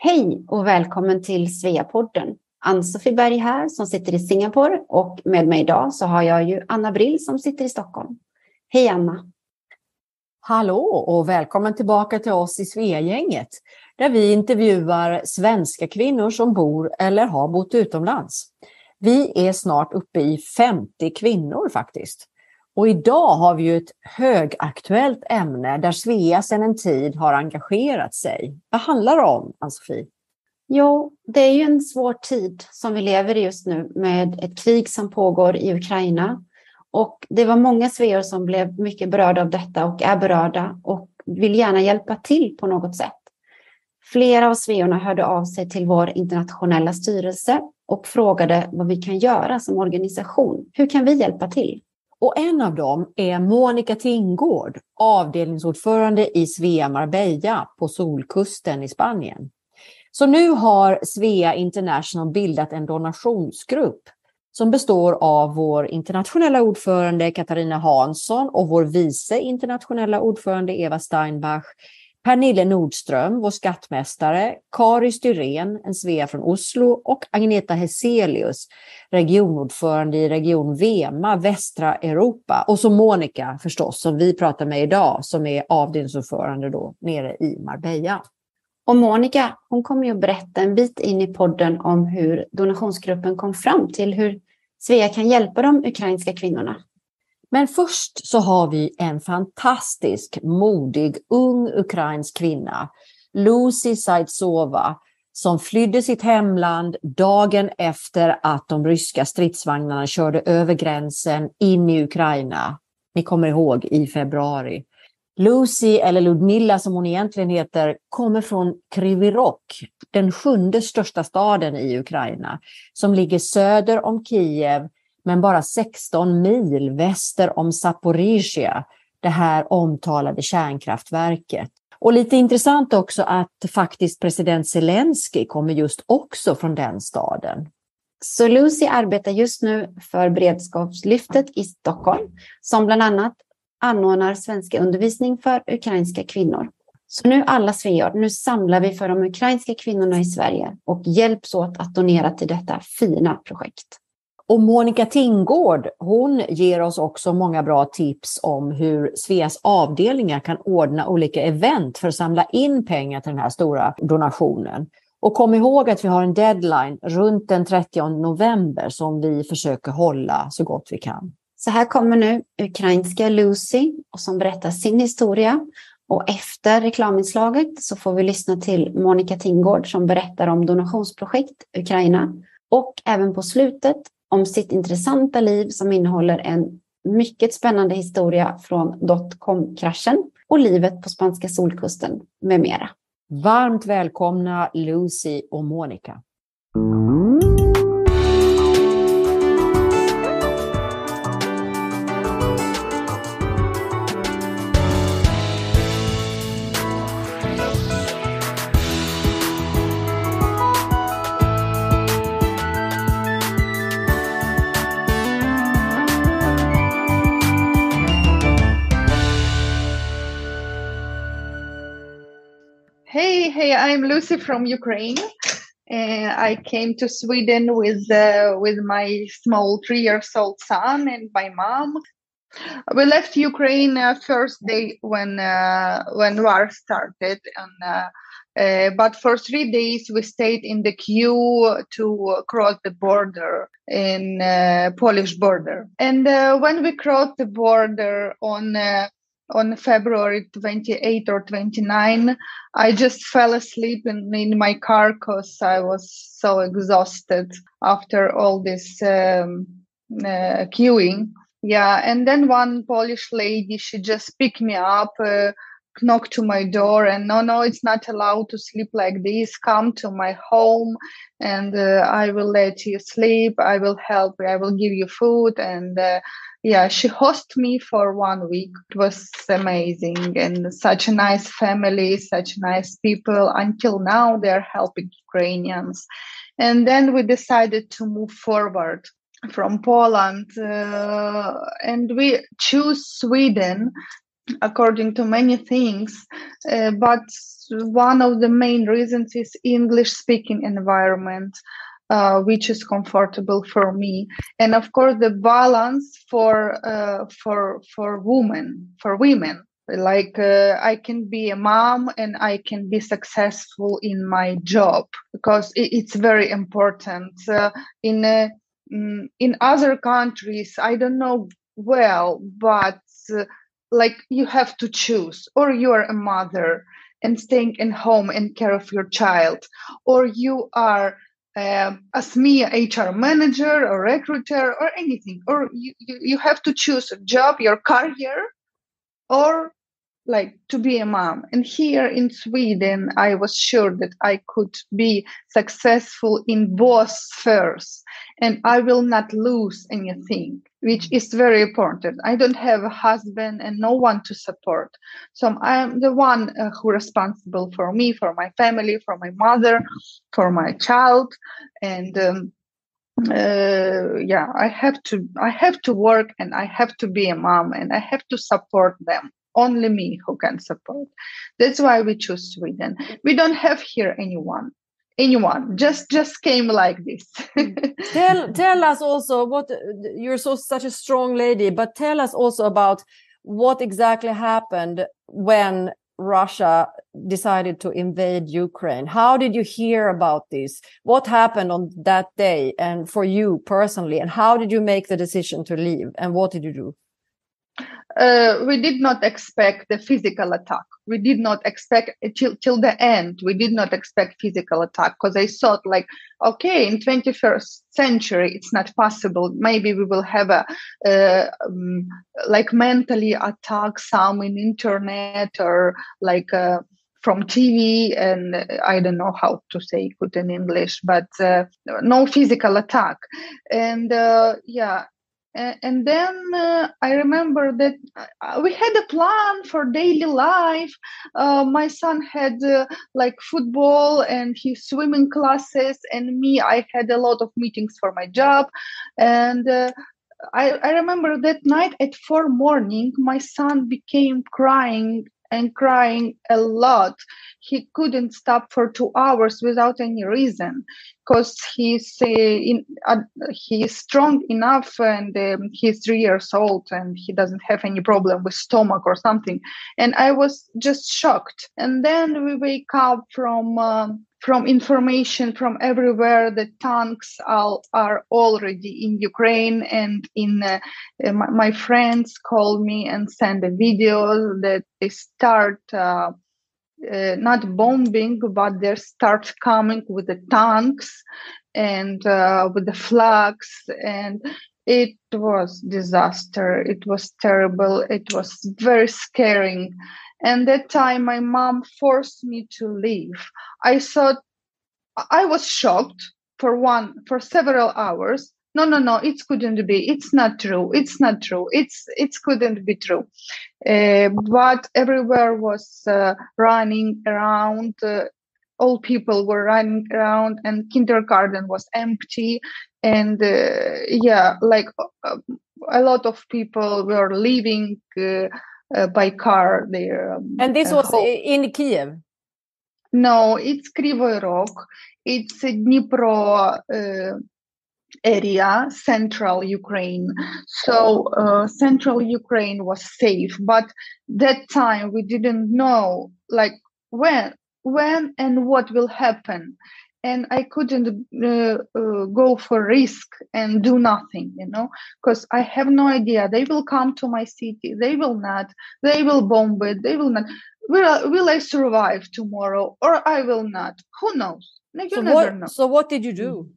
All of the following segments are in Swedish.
Hej och välkommen till Sveapodden. Ann-Sofie Berg här som sitter i Singapore och med mig idag så har jag ju Anna Brill som sitter i Stockholm. Hej Anna! Hallå och välkommen tillbaka till oss i Sveagänget där vi intervjuar svenska kvinnor som bor eller har bott utomlands. Vi är snart uppe i 50 kvinnor faktiskt. Och idag har vi ju ett högaktuellt ämne där Svea sedan en tid har engagerat sig. Vad handlar det om, Ann-Sofie? Jo, det är ju en svår tid som vi lever i just nu med ett krig som pågår i Ukraina. Och det var många sveor som blev mycket berörda av detta och är berörda och vill gärna hjälpa till på något sätt. Flera av sveorna hörde av sig till vår internationella styrelse och frågade vad vi kan göra som organisation. Hur kan vi hjälpa till? Och en av dem är Monica Tingård, avdelningsordförande i Svea Marbella på Solkusten i Spanien. Så nu har Svea International bildat en donationsgrupp som består av vår internationella ordförande Katarina Hansson och vår vice internationella ordförande Eva Steinbach Pernille Nordström, vår skattmästare, Kari Styrén, en Svea från Oslo och Agneta Heselius, regionordförande i Region Vema, västra Europa. Och så Monica förstås, som vi pratar med idag, som är avdelningsordförande då nere i Marbella. Och Monica, hon kommer ju att berätta en bit in i podden om hur donationsgruppen kom fram till hur Svea kan hjälpa de ukrainska kvinnorna. Men först så har vi en fantastisk, modig, ung ukrainsk kvinna, Lucy Saitsova, som flydde sitt hemland dagen efter att de ryska stridsvagnarna körde över gränsen in i Ukraina. Ni kommer ihåg i februari. Lucy, eller Ludmilla som hon egentligen heter, kommer från Kryvirok, den sjunde största staden i Ukraina, som ligger söder om Kiev men bara 16 mil väster om Zaporizjzja, det här omtalade kärnkraftverket. Och lite intressant också att faktiskt president Zelensky kommer just också från den staden. Så Lucy arbetar just nu för beredskapslyftet i Stockholm som bland annat anordnar svenska undervisning för ukrainska kvinnor. Så nu alla svear, nu samlar vi för de ukrainska kvinnorna i Sverige och hjälps åt att donera till detta fina projekt. Och Monica Tingård, hon ger oss också många bra tips om hur Sveas avdelningar kan ordna olika event för att samla in pengar till den här stora donationen. Och kom ihåg att vi har en deadline runt den 30 november som vi försöker hålla så gott vi kan. Så här kommer nu ukrainska Lucy och som berättar sin historia. Och efter reklaminslaget så får vi lyssna till Monica Tingård som berättar om donationsprojekt Ukraina. Och även på slutet om sitt intressanta liv som innehåller en mycket spännande historia från dotcom-kraschen och livet på spanska solkusten med mera. Varmt välkomna Lucy och Monica. Hey, I'm Lucy from Ukraine. Uh, I came to Sweden with uh, with my small three years old son and my mom. We left Ukraine uh, first day when uh, when war started, and uh, uh, but for three days we stayed in the queue to cross the border in Polish border. And when we crossed the border on on February 28 or 29, I just fell asleep in, in my car because I was so exhausted after all this um, uh, queuing. Yeah, and then one Polish lady, she just picked me up, uh, knocked to my door, and no, no, it's not allowed to sleep like this. Come to my home, and uh, I will let you sleep. I will help. I will give you food, and uh, yeah, she hosted me for one week. It was amazing and such a nice family, such nice people. Until now, they're helping Ukrainians. And then we decided to move forward from Poland uh, and we choose Sweden according to many things, uh, but one of the main reasons is English speaking environment. Uh, which is comfortable for me, and of course the balance for uh, for for women for women like uh, i can be a mom and i can be successful in my job because it, it's very important uh, in uh, mm, in other countries i don't know well but uh, like you have to choose or you are a mother and staying in home and care of your child or you are um, as me hr manager or recruiter or anything or you, you, you have to choose a job your career or like to be a mom. And here in sweden i was sure that i could be successful in both spheres. And i will not lose anything which is very important. I don't have a husband and no one to support. So i'm the one uh, who responsible for me for my family for my mother for my child. And um, uh, yeah i have to i have to work and i have to be a mom and i have to support them only me who can support. That's why we choose Sweden. We don't have here anyone anyone. Just just came like this. Mm. Tell tell us also what you're so such a strong lady but tell us also about what exactly happened when russia decided to invade ukraine. How did you hear about this? What happened on that day and for you personally and how did you make the decision to leave and what did you do uh, we did not expect the physical attack. We did not expect till till the end. We did not expect physical attack because I thought like, okay, in 21st century, it's not possible. Maybe we will have a uh, um, like mentally attack some in internet or like. Uh, from TV, and I don't know how to say it in English, but uh, no physical attack. And uh, yeah, and then uh, i remember that uh, we had a plan for daily life. Uh, my son had uh, like football and his swimming classes and me i had a lot of meetings for my job. And uh, I, I remember that night at four morning my son became crying and crying a lot. He couldn't stop for two hours without any reason because he's uh, uh, he's strong enough and um, he's three years old and he doesn't have any problem with stomach or something. And i was just shocked. And then we wake up from um, from information from everywhere the tanks are, are already in ukraine and in uh, uh my, my, friends call me and send a video that they start uh, uh, not bombing, but they start coming with the tanks and uh, with the flags, and it was disaster. It was terrible. It was very scaring. And that time, my mom forced me to leave. I thought I was shocked for one for several hours no no no it couldn't be it's not true it's not true it's it couldn't be true uh, but everywhere was uh, running around uh, all people were running around and kindergarten was empty. And uh, yeah like uh, a lot of people were leaving uh, by car there um, and this was in kiev no it's krivoy rog. It's a dnipro area, central Ukraine. So uh, central Ukraine was safe, but that time we didn't know like when, when and what will happen. And I couldn't uh, uh, go for risk and do nothing, you know, because I have no idea. They will come to my city. They will not. They will bomb it. They will not. Will, will I survive tomorrow or I will not? Who knows? You so what, know. So what did you do?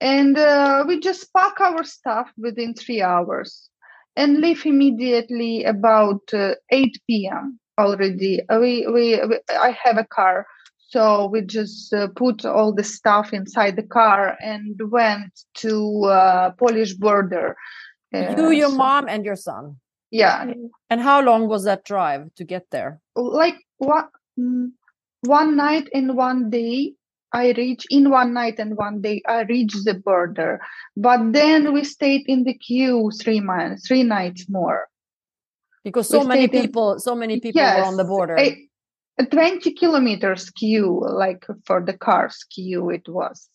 and uh, we just pack our stuff within three hours and leave immediately about uh, 8 p.m. already. Uh, we, we, we, I have a car, so we just uh, put all the stuff inside the car and went to uh, Polish border. you, your so, mom, and your son. Yeah. And how long was that drive to get there? Like one, one night and one day I reach in one night and one day I reached the border. But then we stayed in the queue three months, three nights more. Because so many people, so many people were on the border. a- a 20 kilometers queue, like for the cars queue, it was.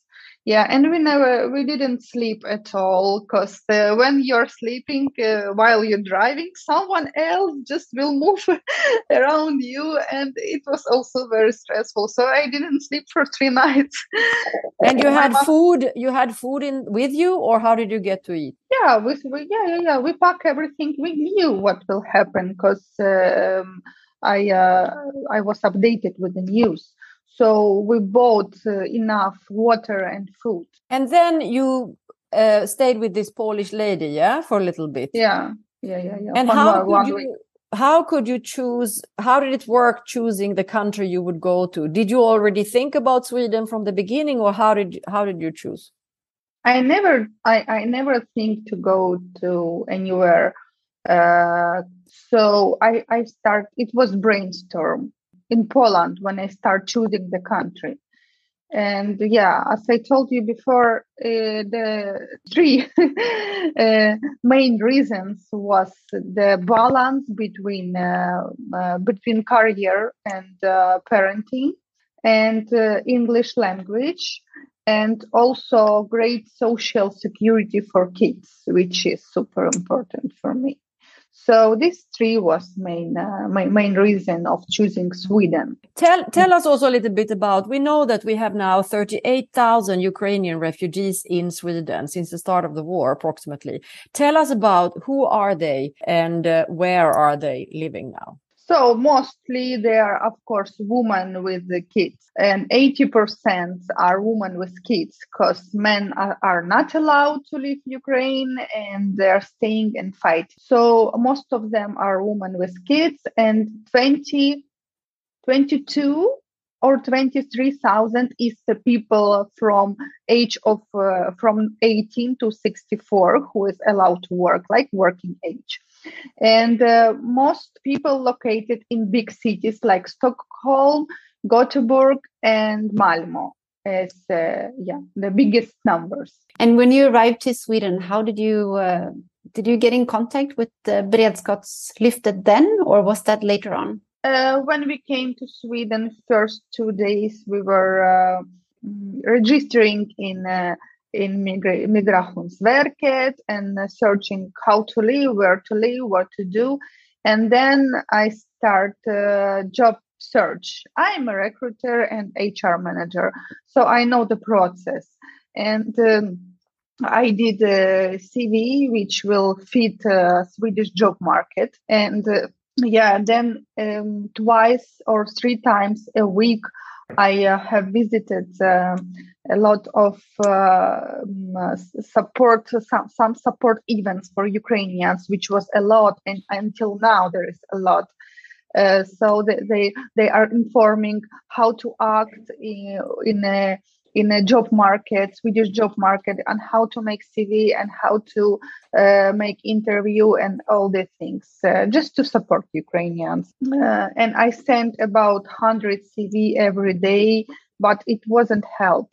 Yeah, and we never, we didn't sleep at all because uh, when you're sleeping uh, while you're driving, someone else just will move around you, and it was also very stressful. So I didn't sleep for three nights. and you had food. You had food in with you, or how did you get to eat? yeah we, we yeah yeah yeah we pack everything we knew what will happen because um, i uh, i was updated with the news so we bought uh, enough water and food And then you uh, stayed with this Polish lady, yeah, for a little bit. yeah yeah yeah yeah And One how more- could you? week. How could you choose? How did it work choosing the country you would go to? Did you already think about Sweden from the beginning, or how did how did you choose? I never I, I never think to go to anywhere. Uh, so I, I start it was brainstorm in Poland when I start choosing the country. And yeah, as I told you before, uh, the three uh, main reasons was the balance between uh, uh, between career and uh, parenting, and uh, English language, and also great social security for kids, which is super important for me. So this three was main uh, my main reason of choosing Sweden. Tell tell us also a little bit about. We know that we have now thirty eight thousand Ukrainian refugees in Sweden since the start of the war, approximately. Tell us about who are they and uh, where are they living now? So mostly they are, of course, women with the kids, and 80% are women with kids because men are, are not allowed to leave Ukraine and they're staying and fighting. So most of them are women with kids, and 20, 22 or 23,000 is the people from age of uh, from 18 to 64 who is allowed to work, like working age and uh, most people located in big cities like Stockholm, Gothenburg, and Malmo as uh, yeah the biggest numbers. And when you arrived to Sweden, how did you uh, did you get in contact with the Beredskapslyftet then, or was that later on? Uh, when we came to Sweden, first two days we were uh, registering in. In Migra- Migrationsverket and uh, searching how to live, where to live, what to do. And then I start uh, job search. I'm a recruiter and HR manager, so I know the process. And um, I did a CV which will fit uh, Swedish job market. And uh, yeah, then um, twice or three times a week, I uh, have visited um, a lot of uh, um, support, some, some support events for Ukrainians, which was a lot, and until now there is a lot. Uh, so they, they they are informing how to act in, in a in a job market, Swedish job market, and how to make CV and how to uh, make interview and all the things, uh, just to support Ukrainians. Uh, and I sent about 100 CV every day, but it wasn't help.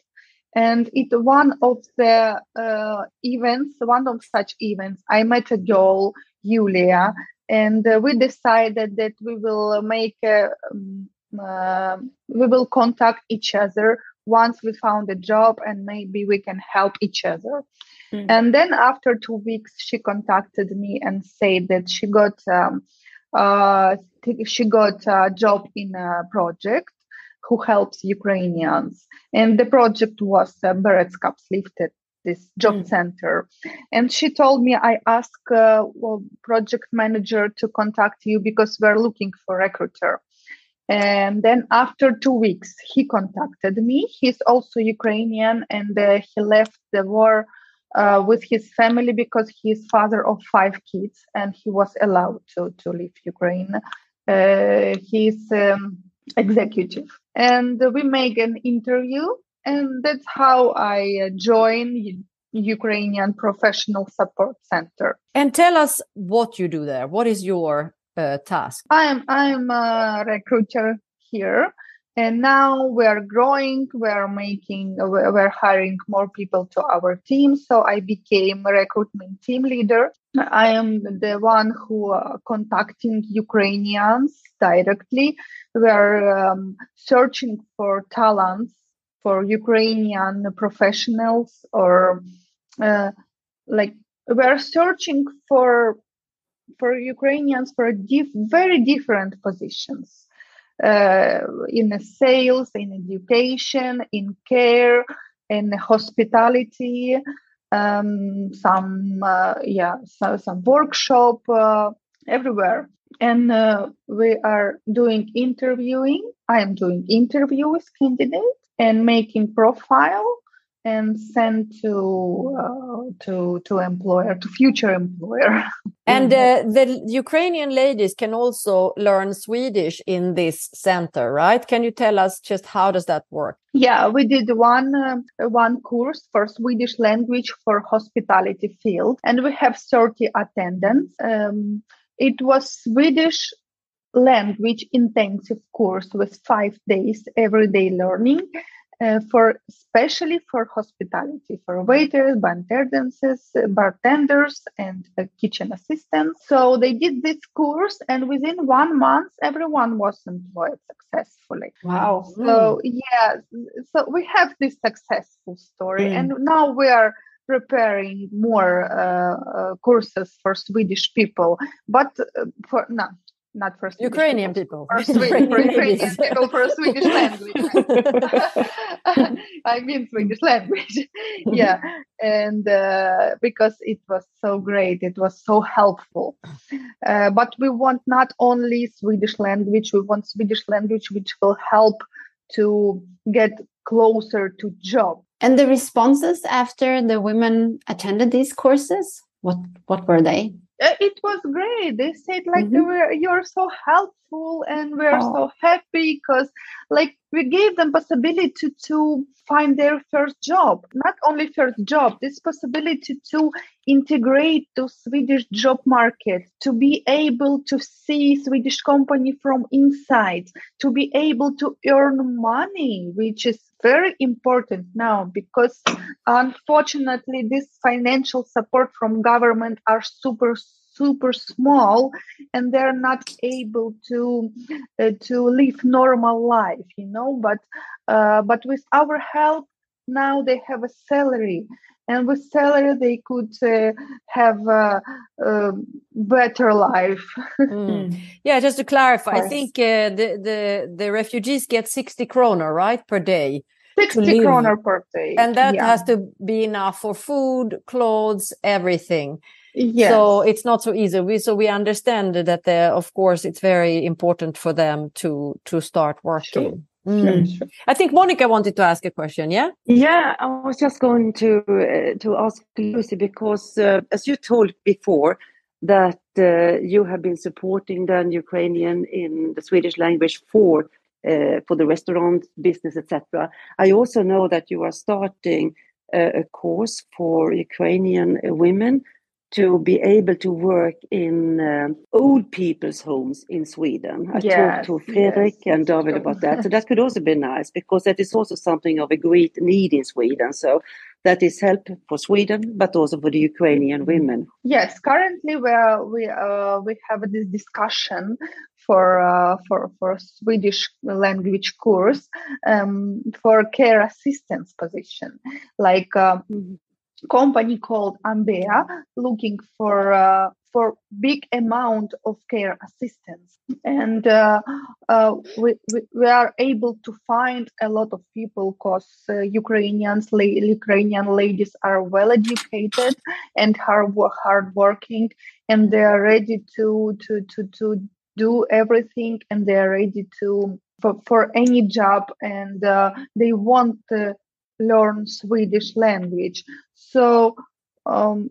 And it one of the uh, events, one of such events, I met a girl, Julia, and uh, we decided that we will make a, um, uh, we will contact each other once we found a job and maybe we can help each other mm. and then after two weeks she contacted me and said that she got um, uh, she got a job in a project who helps ukrainians and the project was uh, Beredskapslyftet this job mm. center and she told me i asked uh, well, project manager to contact you because we're looking for recruiter and then after two weeks, he contacted me. He's also Ukrainian and uh, he left the war uh, with his family because he's father of five kids and he was allowed to, to leave Ukraine. Uh, he's um, executive. And we make an interview, and that's how I joined Ukrainian Professional Support Center. And tell us what you do there. What is your uh, task? I'm I'm a recruiter here, and now we're growing we're making we're hiring more people to our team so i became recruitment team leader i am the one who uh, contacting ukrainians directly we're um, searching for talents for ukrainian professionals or uh, like we're searching for for ukrainians for diff- very different positions uh, in sales, in education, in care, in hospitality, um, some uh, yeah, so, some workshop uh, everywhere. And uh, we are doing interviewing. I am doing interview with candidates and making profile and send to uh, to to employer to future employer. And uh, the ukrainian ladies can also learn swedish in this center right? Can you tell us just how does that work? Yeah we did one uh, one course for swedish language for hospitality field and we have 30 attendants. Um, it was swedish language intensive course with five days everyday learning uh, for especially for hospitality, for waiters, bartenders, bartenders, and uh, kitchen assistants. So they did this course, and within one month, everyone was employed successfully. Wow! So mm. yeah, so we have this successful story, mm. and now we are preparing more uh, uh, courses for Swedish people, but uh, for no, not for Swedish Ukrainian people. people. For, Swedish, for Ukrainian people for Swedish language. I mean Swedish language. yeah, and uh, because it was so great, it was so helpful. Uh, but we want not only Swedish language, we want Swedish language which will help to get closer to job. And the responses after the women attended these courses, what what were they? Uh, it was great. They said like mm-hmm. were, you're so helpful and we're oh. so happy because like we gave them possibility to, find their first job. Not only first job, this possibility to integrate to Swedish job market, to be able to see Swedish company from inside, to be able to earn money, which is very important now because unfortunately this financial support from government are super super small and they're not able to uh, to live normal life you know but uh, but with our help now they have a salary. And with salary they could uh, have a, a, better life. Mm. yeah just to clarify i think uh, the, the the refugees get 60 kroner right per day 60 kroner per day and that yeah. has to be enough for food clothes everything Yes. So it's not so easy. We so we understand that the, of course it's very important for them to to start working. Sure. Mm. Sure, sure. I think Monica wanted to ask a question. Yeah. Yeah, I was just going to uh, to ask Lucy because uh, as you told before that uh, you have been supporting the Ukrainian in the Swedish language for uh, for the restaurant business, etc. I also know that you are starting a course for Ukrainian women to be able to work in uh, old people's homes in Sweden. I yes, talked to Fredrik yes, and David about that. So that could also be nice because that is also something of a great need in Sweden. So that is help for Sweden, but also for the Ukrainian women. Yes, currently we are, we uh, we have this discussion for uh, for for Swedish language course um, for care assistance position, like. Uh, mm-hmm company called Ambea looking for uh, for big amount of care assistance. And uh, uh, we, we, we, are able to find a lot of people because uh, ukrainians la- ukrainian ladies are well educated and hard, hard working and they are ready to to to, to do everything and they are ready to for, for any job and uh, they want to learn swedish language. So um,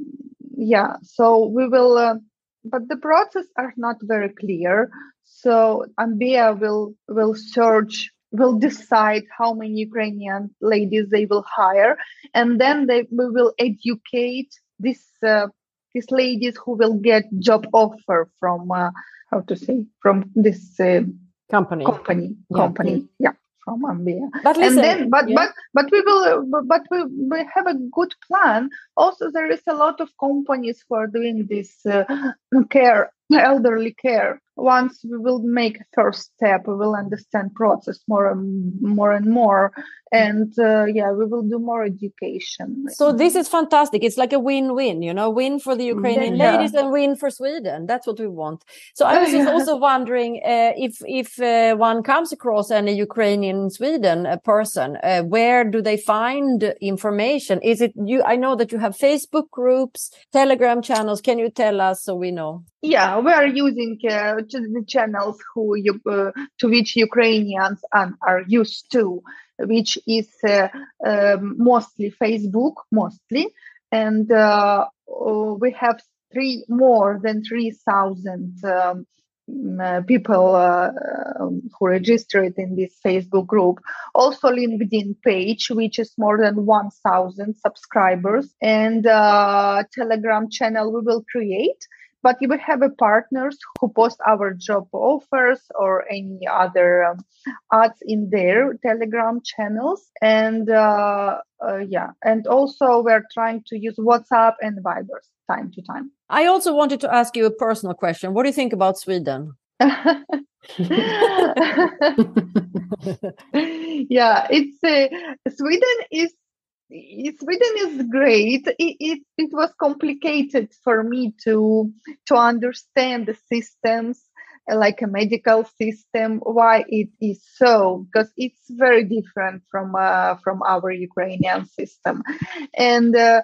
yeah so we will uh, but the process are not very clear. So ambia will will search will decide how many ukrainian ladies they will hire and then they we will educate this uh, these ladies who will get job offer from uh, how to say from this uh, company. company yeah. company yeah from Ambia. But listen, and then, but yeah. but but we will, but we, we have a good plan. Also, there is a lot of companies who are doing this uh, care, elderly care. Once we will make first step, we will understand process more and more and more, and uh, yeah, we will do more education. So this is fantastic. It's like a win-win, you know, win for the Ukrainian Yeah. ladies and win for Sweden. That's what we want. So I was also wondering uh, if if uh, one comes across any Ukrainian in Sweden a person, uh, where do they find information? Is it you? I know that you have Facebook groups, Telegram channels. Can you tell us so we know? Yeah, we are using uh, the channels who you, uh, to which Ukrainians are, used to, which is uh, um, mostly Facebook, mostly, and uh, oh, we have three more than three thousand um, mm, uh, people uh, um, who registered in this Facebook group. Also, LinkedIn page, which is more than one thousand subscribers, and Telegram channel we will create but we have a partners who post our job offers or any other um, ads in their telegram channels and uh, uh, yeah and also we're trying to use whatsapp and viber time to time I also wanted to ask you a personal question. What do you think about Sweden? yeah it's uh, sweden is Sweden is great. It, it it was complicated for me to to understand the systems like a medical system why it is so because it's very different from uh, from our Ukrainian system and uh,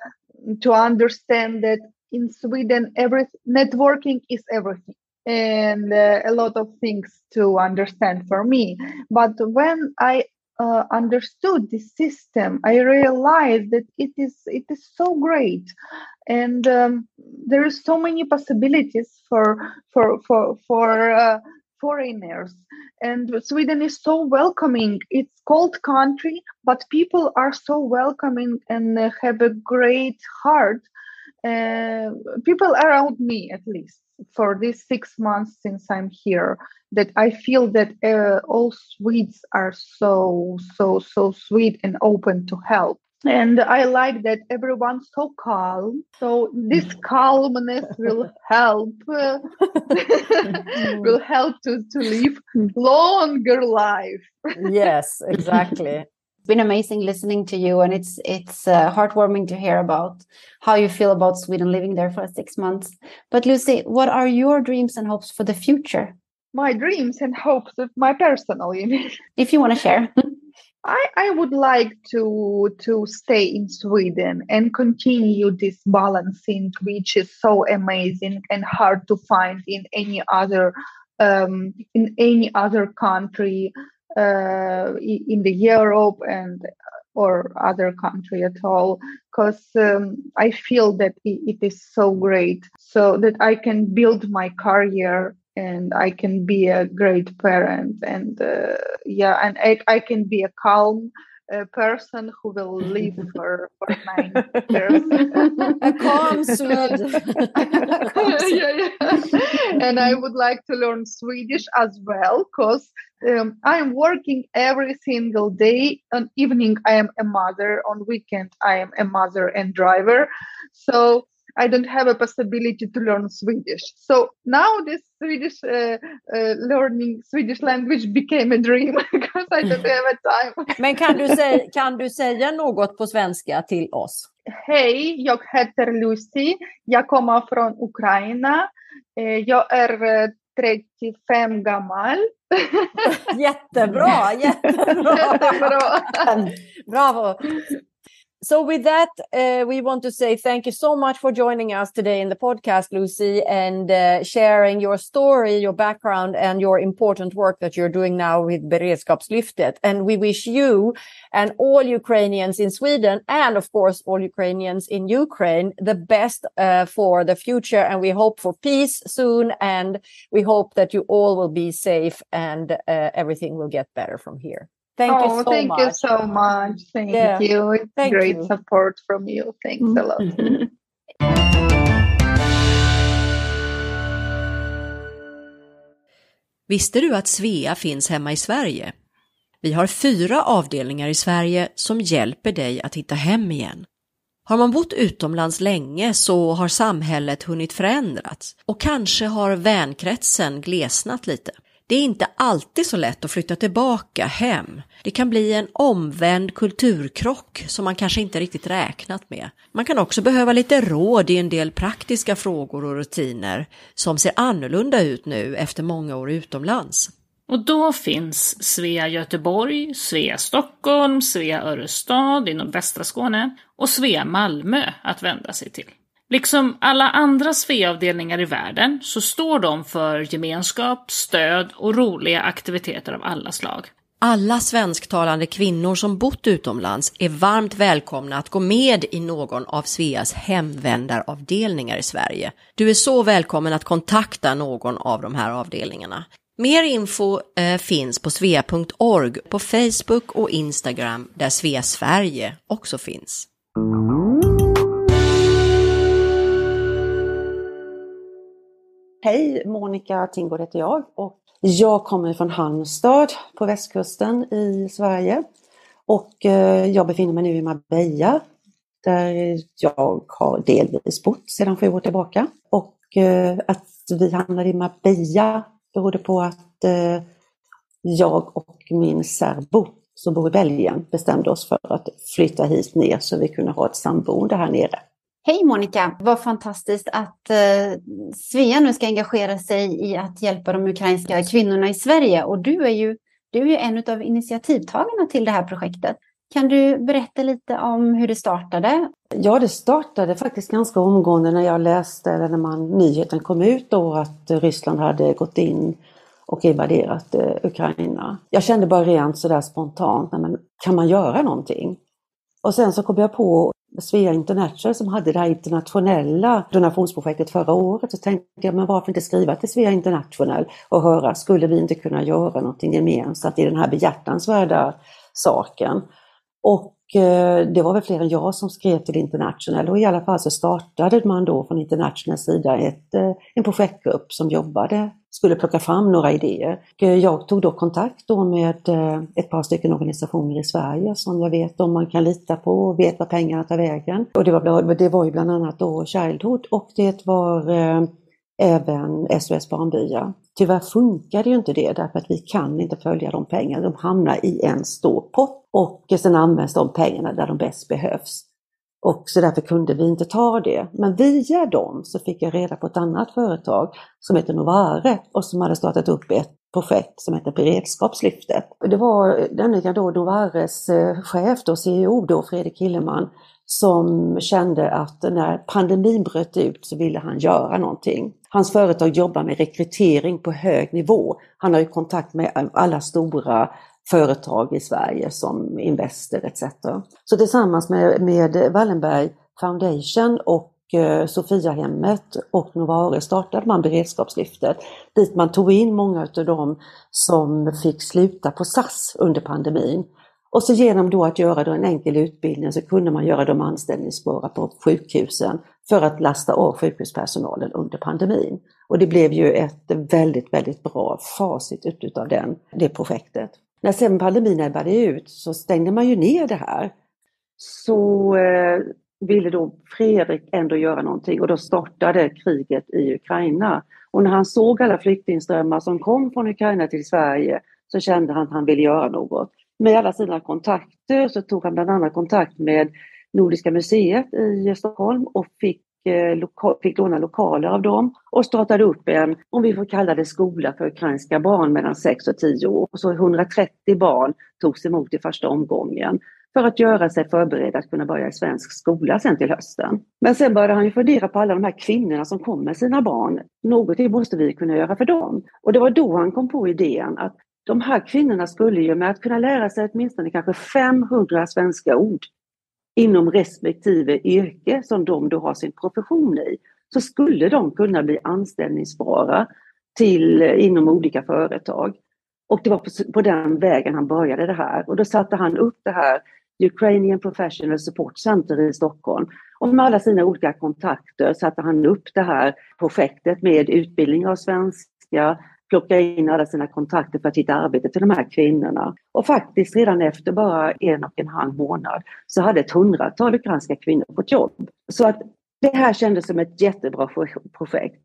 to understand that in Sweden every networking is everything and uh, a lot of things to understand for me but when I uh, understood the system, I realized that it is it is so great, and um, there is so many possibilities for for for for uh, foreigners. And Sweden is so welcoming. It's cold country, but people are so welcoming and have a great heart. Uh, people around me, at least for these six months since I'm here, that I feel that uh, all Swedes are so so so sweet and open to help. And I like that everyone's so calm. So this calmness will help uh, will help to, to live longer life. yes, exactly. It's been amazing listening to you, and it's it's uh, heartwarming to hear about how you feel about Sweden living there for six months. But Lucy, what are your dreams and hopes for the future? My dreams and hopes of my personal? If you want to share. I, I would like to to stay in Sweden and continue this balancing, which is so amazing and hard to find in any other um, in any other country in the Europe and or other country at all. Because um, I feel that it, it is so great, so that I can build my career and I can be a great parent and uh, yeah and I, I can be a calm uh, person who will live for, for nine years. A calm Swede. yeah, yeah. and I would like to learn Swedish as well because um, I'm working every single day. On evening, I am a mother. On weekend, I am a mother and driver. So I don't have a possibility to learn Swedish. So now this Swedish uh, uh, learning Swedish language became a dream because I don't have a time. Men kan du, säga, kan du säga något på svenska till oss? Hej, jag heter Lucy. Jag kommer från Ukraina. Eh, Jag är eh, 35 gammal. Jättebra, jättebra. Jättebra. Bravo. So, with that, uh, we want to say thank you so much for joining us today in the podcast, Lucy, and uh, sharing your story, your background, and your important work that you're doing now with Beredskapslyftet. And we wish you and all Ukrainians in Sweden, and of course, all Ukrainians in Ukraine, the best uh, for the future. And we hope for peace soon. And we hope that you all will be safe and uh, everything will get better from here. Thank oh, you so thank much. you so much. Thank Yeah. you. It's Thank great you. support from you. Thanks a lot. Visste du att Svea finns hemma i Sverige? Vi har fyra avdelningar i Sverige som hjälper dig att hitta hem igen. Har man bott utomlands länge så har samhället hunnit förändras och kanske har vänkretsen glesnat lite. Det är inte alltid så lätt att flytta tillbaka hem. Det kan bli en omvänd kulturkrock som man kanske inte riktigt räknat med. Man kan också behöva lite råd i en del praktiska frågor och rutiner som ser annorlunda ut nu efter många år utomlands. Och då finns Svea Göteborg, Svea Stockholm, Svea Örestad inom västra Skåne och Svea Malmö att vända sig till. Liksom alla andra Svea-avdelningar i världen så står de för gemenskap, stöd och roliga aktiviteter av alla slag. Alla svensktalande kvinnor som bott utomlands är varmt välkomna att gå med i någon av Sveas hemvändaravdelningar i Sverige. Du är så välkommen att kontakta någon av de här avdelningarna. Mer info eh, finns på svea.org på Facebook och Instagram där Svea Sverige också finns. Hej, Monica Tingård heter jag och jag kommer från Halmstad på västkusten i Sverige. Och eh, jag befinner mig nu i Marbella där jag har delvis bott sedan sju år tillbaka. Och eh, att vi hamnade i Marbella berodde på att eh, jag och min särbo som bor i Belgien bestämde oss för att flytta hit ner så vi kunde ha ett samboende här nere. Hej Monica! Vad fantastiskt att eh, Svea nu ska engagera sig i att hjälpa de ukrainska kvinnorna i Sverige. Och du är ju, du är ju en av initiativtagarna till det här projektet. Kan du berätta lite om hur det startade? Ja, det startade faktiskt ganska omgående när jag läste, eller när man, nyheten kom ut då att Ryssland hade gått in och invaderat eh, Ukraina. Jag kände bara rent sådär spontant, men kan man göra någonting? Och sen så kom jag på Svea International som hade det här internationella donationsprojektet förra året så tänkte jag, men varför inte skriva till Svea International och höra, skulle vi inte kunna göra någonting gemensamt i den här behjärtansvärda saken? Och eh, det var väl fler än jag som skrev till International och i alla fall så startade man då från Internationals sida ett, eh, en projektgrupp som jobbade skulle plocka fram några idéer. Eh, jag tog då kontakt då med eh, ett par stycken organisationer i Sverige som jag vet om man kan lita på och vet var pengarna tar vägen. Och det var, det var ju bland annat då Childhood och det var eh, även SOS Barnbyar. Tyvärr funkade ju inte det därför att vi kan inte följa de pengarna. De hamnar i en stor pott och sen används de pengarna där de bäst behövs. Och så därför kunde vi inte ta det. Men via dem så fick jag reda på ett annat företag som heter Novare och som hade startat upp ett projekt som heter Beredskapslyftet. Det var nämligen då Novares eh, chef, då, CEO då, Fredrik Hilleman, som kände att när pandemin bröt ut så ville han göra någonting. Hans företag jobbar med rekrytering på hög nivå. Han har ju kontakt med alla stora företag i Sverige som Investor etc. Så tillsammans med, med Wallenberg Foundation och eh, Sofiahemmet och Novare startade man beredskapslyftet dit man tog in många av dem som fick sluta på SAS under pandemin. Och så genom då att göra då en enkel utbildning så kunde man göra dem anställningsbara på sjukhusen för att lasta av sjukhuspersonalen under pandemin. Och det blev ju ett väldigt, väldigt bra facit utav den, det projektet. När sen pandemin ebbade ut så stängde man ju ner det här. Så eh, ville då Fredrik ändå göra någonting och då startade kriget i Ukraina. Och när han såg alla flyktingströmmar som kom från Ukraina till Sverige så kände han att han ville göra något. Med alla sina kontakter så tog han bland annat kontakt med Nordiska museet i Stockholm och fick Eh, fick låna lokaler av dem och startade upp en, om vi får kalla det skola för ukrainska barn mellan 6 och 10 år. Och så 130 barn togs emot i första omgången för att göra sig förberedda att kunna börja i svensk skola sen till hösten. Men sen började han ju fundera på alla de här kvinnorna som kom med sina barn. Någonting måste vi kunna göra för dem. Och det var då han kom på idén att de här kvinnorna skulle ju med att kunna lära sig åtminstone kanske 500 svenska ord inom respektive yrke som de då har sin profession i, så skulle de kunna bli anställningsbara till, inom olika företag. Och det var på, på den vägen han började det här. Och då satte han upp det här Ukrainian Professional Support Center i Stockholm. Och med alla sina olika kontakter satte han upp det här projektet med utbildning av svenska, plocka in alla sina kontakter för att hitta arbete till de här kvinnorna. Och faktiskt redan efter bara en och en halv månad så hade ett hundratal ukrainska kvinnor fått jobb. Så att det här kändes som ett jättebra projekt.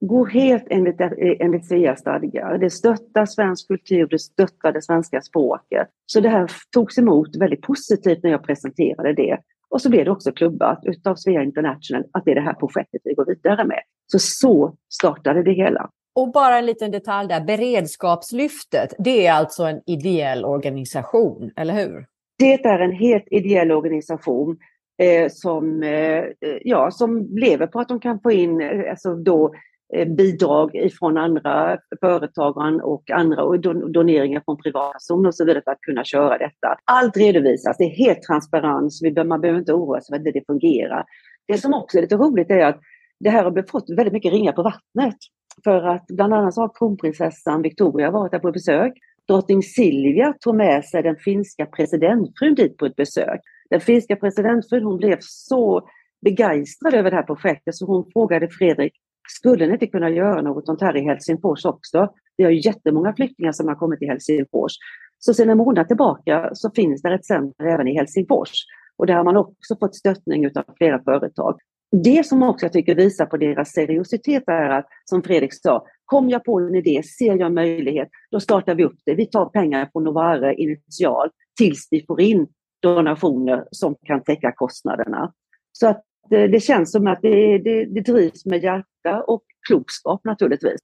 Går helt enligt, enligt Sveas stadgar. Det stöttar svensk kultur, det stöttar det svenska språket. Så det här togs emot väldigt positivt när jag presenterade det. Och så blev det också klubbat utav Svea International att det är det här projektet vi går vidare med. Så så startade det hela. Och bara en liten detalj där, Beredskapslyftet, det är alltså en ideell organisation, eller hur? Det är en helt ideell organisation eh, som, eh, eh ja, som lever på att de kan få in eh, alltså då, eh, bidrag ifrån andra företag och andra och doneringar från privatpersoner och så vidare för att kunna köra detta. Allt redovisas, det är helt transparens, man behöver inte oroa sig för att det fungerar. Det som också är lite roligt är att det här har fått väldigt mycket ringar på vattnet. För att bland annat har kronprinsessan Victoria varit där på besök. Drottning Silvia tog med sig den finska presidentfrun dit på ett besök. Den finska presidentfrun hon blev så begeistrad över det här projektet så hon frågade Fredrik, skulle ni inte kunna göra något sånt här i Helsingfors också? Vi har jättemånga flyktingar som har kommit till Helsingfors. Så sedan en månad tillbaka så finns det ett center även i Helsingfors. Och där har man också fått stöttning av flera företag. Det som också jag tycker visar på deras seriositet är att, som Fredrik sa, kom jag på en idé, ser jag en möjlighet, då startar vi upp det. Vi tar pengar från Novare initialt tills vi får in donationer som kan täcka kostnaderna. Så att det, det känns som att det, det, det drivs med hjärta och klokskap naturligtvis.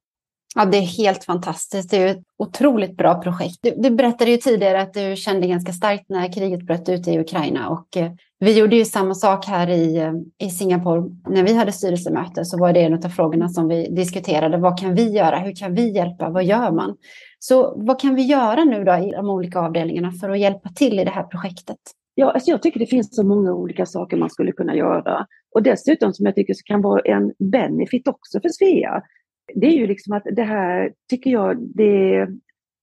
Ja, det är helt fantastiskt. Det är ett otroligt bra projekt. Du, du, berättade ju tidigare att du kände ganska starkt när kriget bröt ut i Ukraina och eh, vi gjorde ju samma sak här i, eh, i Singapore. När vi hade styrelsemöte så var det en av frågorna som vi diskuterade. Vad kan vi göra? Hur kan vi hjälpa? Vad gör man? Så vad kan vi göra nu då i de olika avdelningarna för att hjälpa till i det här projektet? Ja, alltså jag tycker det finns så många olika saker man skulle kunna göra. Och dessutom som jag tycker kan vara en benefit också för Svea det är ju liksom att det här tycker jag, det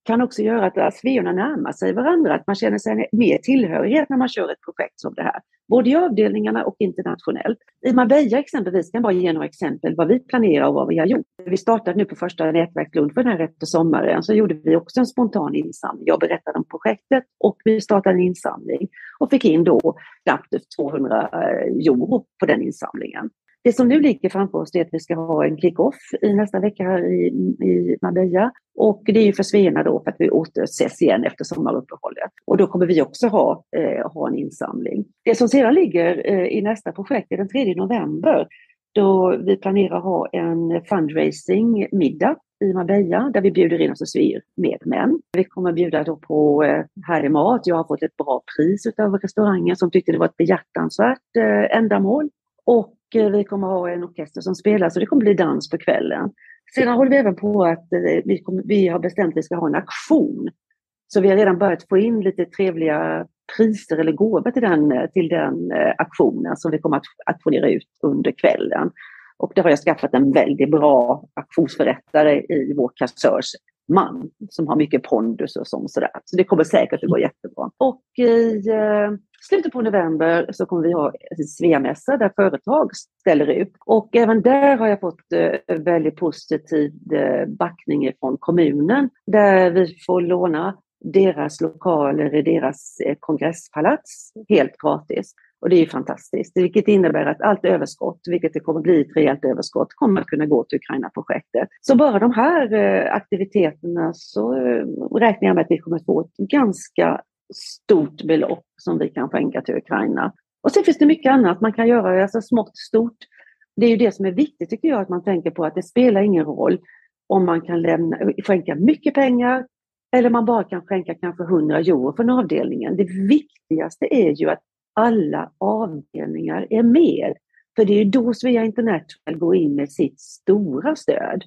kan också göra att sveorna närmar sig varandra, att man känner sig mer tillhörighet när man kör ett projekt som det här. Både i avdelningarna och internationellt. I Marbella exempelvis kan bara ge några exempel vad vi planerar och vad vi har gjort. Vi startade nu på första nätverkslund för den här efter sommaren, så gjorde vi också en spontan insamling. Jag berättade om projektet och vi startade en insamling och fick in då knappt 200 euro på den insamlingen. Det som nu ligger framför oss är att vi ska ha en kick-off i nästa vecka här i, i Marbella. Och det är ju för Svena då för att vi återses igen efter sommaruppehållet. Och då kommer vi också ha, eh, ha en insamling. Det som sedan ligger eh, i nästa projekt är den 3 november då vi planerar ha en fundraising-middag i Marbella där vi bjuder in oss Svir med män. Vi kommer bjuda då på eh, härlig mat. Jag har fått ett bra pris av restaurangen som tyckte det var ett behjärtansvärt eh, ändamål. Och Eh, vi kommer ha en orkester som spelar så det kommer bli dans på kvällen. Sedan håller vi även på att eh, vi, kommer, vi har bestämt att vi ska ha en aktion. Så vi har redan börjat få in lite trevliga priser eller gåvor till den, eh, till den aktionen som vi kommer att auktionera ut under kvällen. Och där har jag skaffat en väldigt bra auktionsförrättare i vår kassörs man som har mycket pondus och sånt. Sådär. Så det kommer säkert att gå jättebra. Och i slutet på november så kommer vi ha Sveamässa där företag ställer ut. Och även där har jag fått eh, väldigt positiv eh, backning från kommunen där vi får låna deras lokaler i deras eh, kongresspalats helt gratis. Och det är ju fantastiskt, vilket innebär att allt överskott, vilket det kommer bli ett rejält överskott, kommer att kunna gå till Ukraina-projektet. Så bara de här aktiviteterna så räknar jag med att vi kommer att få ett ganska stort belopp som vi kan skänka till Ukraina. Och sen finns det mycket annat man kan göra, alltså smått, stort. Det är ju det som är viktigt tycker jag, att man tänker på att det spelar ingen roll om man kan lämna, skänka mycket pengar eller man bara kan skänka kanske 100 euro från avdelningen. Det viktigaste är ju att alla avdelningar är med. För det är ju då Svea International går in med sitt stora stöd.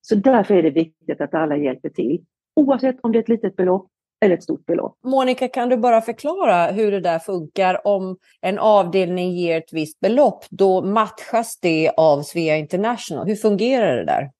Så därför är det viktigt att alla hjälper till. Oavsett om det är ett litet belopp eller ett stort belopp. Monica, kan du bara förklara hur det där funkar? Om en avdelning ger ett visst belopp, då matchas det av Svea International. Hur fungerar det där?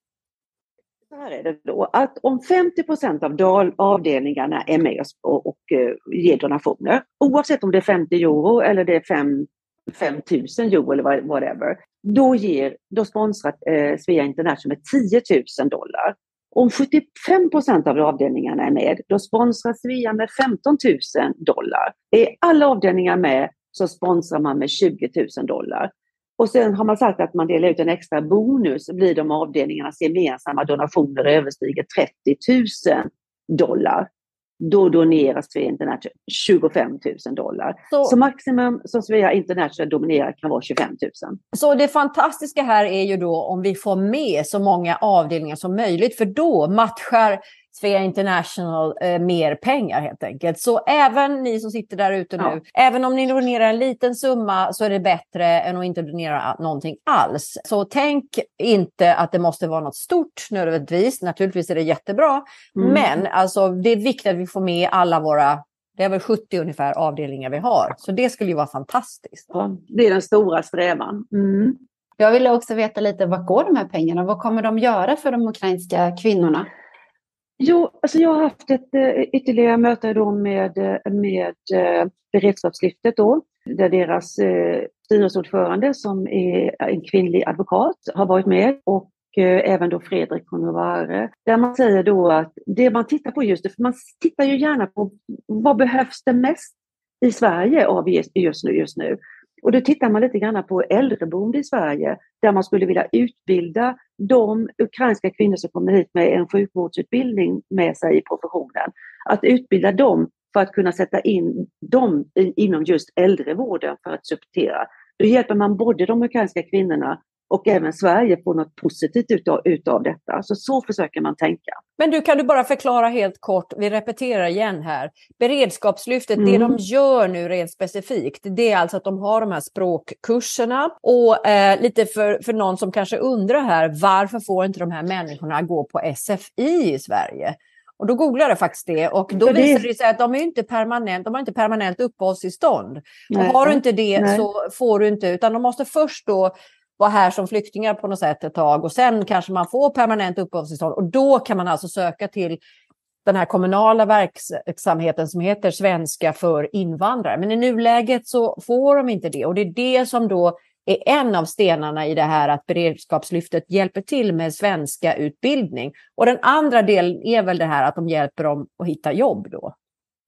Så här är det då, att om 50 procent av avdelningarna är med oss och, och uh, ger donationer, oavsett om det är 50 euro eller det är 5 5 000 euro eller whatever, då, ger, då sponsrar eh, Svea International med 10 000 dollar. Om 75 procent av avdelningarna är med, då sponsrar Svea med 15 000 dollar. Är alla avdelningar med så sponsrar man med 20 000 dollar. Och sen har man sagt att man delar ut en extra bonus blir de avdelningarnas gemensamma donationer överstiger 30 000 dollar då donerar Svea International 25 000 dollar. Så, så maximum som Svea International dominerar kan vara 25 000. Så det fantastiska här är ju då om vi får med så många avdelningar som möjligt, för då matchar Svea International eh, mer pengar helt enkelt. Så även ni som sitter där ute nu, ja. även om ni donerar en liten summa så är det bättre än att inte donera någonting alls. Så tänk inte att det måste vara något stort nödvändigtvis. Naturligtvis är det jättebra, mm. men alltså, det är viktigt att vi får med alla våra det är väl 70 ungefär avdelningar vi har, så det skulle ju vara fantastiskt. Ja, det är den stora strävan. Mm. Jag ville också veta lite, vad går de här pengarna? Vad kommer de göra för de ukrainska kvinnorna? Jo, alltså jag har haft ett eh, ytterligare möte då med, eh, med eh, beredskapslyftet då, där deras styrelseordförande som är en kvinnlig advokat har varit med och även då Fredrik Konovare. Där man säger då att det man tittar på just det, för man tittar ju gärna på vad behövs det mest i Sverige av just nu, just nu. Och då tittar man lite grann på äldreboende i Sverige där man skulle vilja utbilda de ukrainska kvinnor som kommer hit med en sjukvårdsutbildning med sig i professionen. Att utbilda dem för att kunna sätta in dem inom just äldrevården för att supportera. Då hjälper man både de ukrainska kvinnorna och även Sverige får något positivt utav, utav detta. Så, så försöker man tänka. Men du, kan du bara förklara helt kort, vi repeterar igen här. Beredskapslyftet, mm. det de gör nu rent specifikt, det är alltså att de har de här språkkurserna. Och eh, lite för, för någon som kanske undrar här, varför får inte de här människorna gå på SFI i Sverige? Och då googlade jag faktiskt det och då visade det sig att de är inte permanent, de har inte permanent uppehållstillstånd. Och har du inte det nej. så får du inte, utan de måste först då vara här som flyktingar på något sätt ett tag och sen kanske man får permanent uppehållstillstånd och då kan man alltså söka till den här kommunala verksamheten som heter Svenska för invandrare. Men i nuläget så får de inte det och det är det som då är en av stenarna i det här att beredskapslyftet hjälper till med svenska utbildning. Och den andra delen är väl det här att de hjälper dem att hitta jobb då.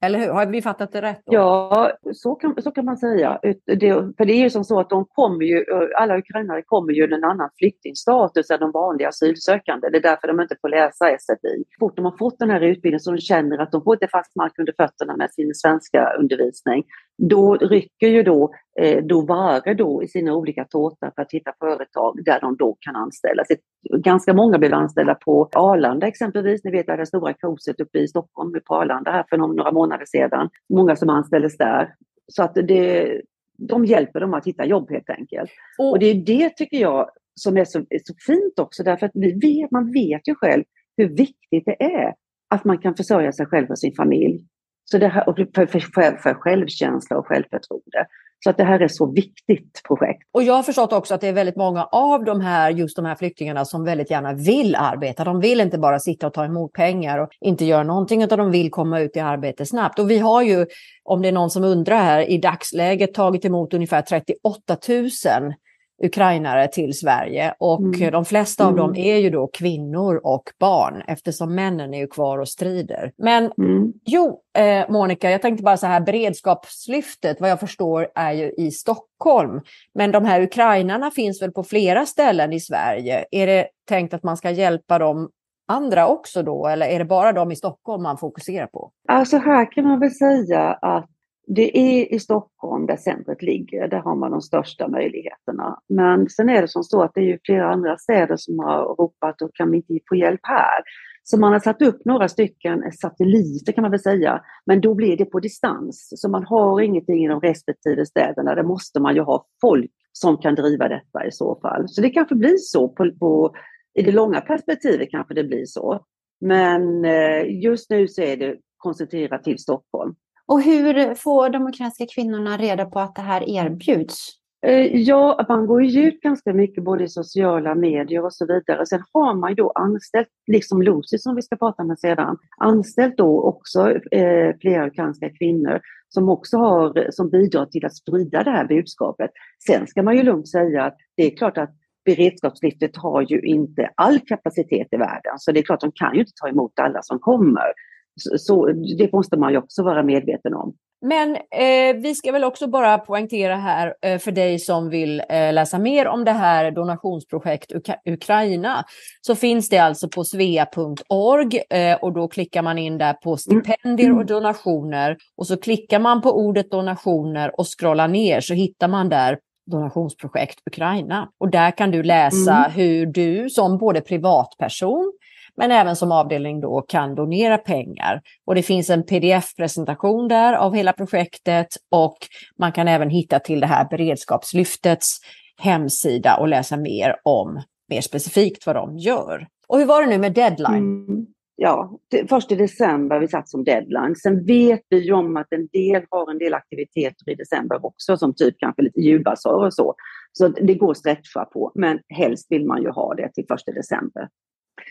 Eller hur? Har vi fattat det rätt? Då? Ja, så kan, så kan man säga. Det, för det är ju som så att de kommer ju, alla ukrainare kommer ju i en annan flyktingstatus än de vanliga asylsökande. Det är därför de inte får läsa SFI. Fort de har fått den här utbildningen så de känner att de får inte fast mark under fötterna med sin svenska undervisning, då rycker ju då eh, Dovare då i sina olika tårtor för att hitta företag där de då kan anställas. Ganska många blev anställda på Arlanda exempelvis. Ni vet det stora kruset uppe i Stockholm på Arlanda här för några månader sedan. Många som anställdes där. Så att det, de hjälper dem att hitta jobb helt enkelt. Och, och det är det tycker jag som är så, är så fint också därför att vi vet, man vet ju själv hur viktigt det är att man kan försörja sig själv och sin familj. Så det här, för, för, för självkänsla och självförtroende. Så att det här är ett så viktigt projekt. Och jag har förstått också att det är väldigt många av de här, just de här flyktingarna som väldigt gärna vill arbeta. De vill inte bara sitta och ta emot pengar och inte göra någonting, utan de vill komma ut i arbete snabbt. Och vi har ju, om det är någon som undrar här, i dagsläget tagit emot ungefär 38 000 ukrainare till Sverige och mm. de flesta av dem mm. är ju då kvinnor och barn eftersom männen är ju kvar och strider. Men mm. jo, eh, Monica, jag tänkte bara så här, beredskapslyftet vad jag förstår är ju i Stockholm. Men de här ukrainarna finns väl på flera ställen i Sverige. Är det tänkt att man ska hjälpa dem andra också då, eller är det bara de i Stockholm man fokuserar på? Alltså här kan man väl säga att det är i Stockholm där centret ligger, där har man de största möjligheterna. Men sen är det som så att det är ju flera andra städer som har ropat och kan vi inte få hjälp här? Så man har satt upp några stycken satelliter kan man väl säga, men då blir det på distans. Så man har ingenting i de respektive städerna, där måste man ju ha folk som kan driva detta i så fall. Så det kanske blir så på, på i det långa perspektivet kanske det blir så. Men eh, just nu så är det koncentrerat till Stockholm. Och hur får de ukrainska kvinnorna reda på att det här erbjuds? Eh, ja, man går ju ut ganska mycket både i sociala medier och så vidare. Sen har man ju då anställt, liksom Lucy som vi ska prata med sedan, anställt då också eh, flera ukrainska kvinnor som också har, som bidrar till att sprida det här budskapet. Sen ska man ju lugnt säga att det är klart att beredskapslyftet har ju inte all kapacitet i världen, så det är klart de kan ju inte ta emot alla som kommer. Så, det måste man ju också vara medveten om. Men eh, vi ska väl också bara poängtera här eh, för dig som vill eh, läsa mer om det här donationsprojekt Uk Ukraina. Så finns det alltså på svea.org eh, och då klickar man in där på stipendier och donationer och så klickar man på ordet donationer och scrollar ner så hittar man där donationsprojekt Ukraina. Och där kan du läsa mm. hur du som både privatperson men även som avdelning då kan donera pengar. Och det finns en pdf-presentation där av hela projektet och man kan även hitta till det här beredskapslyftets hemsida och läsa mer om mer specifikt vad de gör. Och hur var det nu med deadline? Mm. Ja, första december vi satt som deadline. Sen vet vi ju om att en del har en del aktiviteter i december också, som typ kanske lite julbasar och så. Så det går att stretcha på, men helst vill man ju ha det till första december.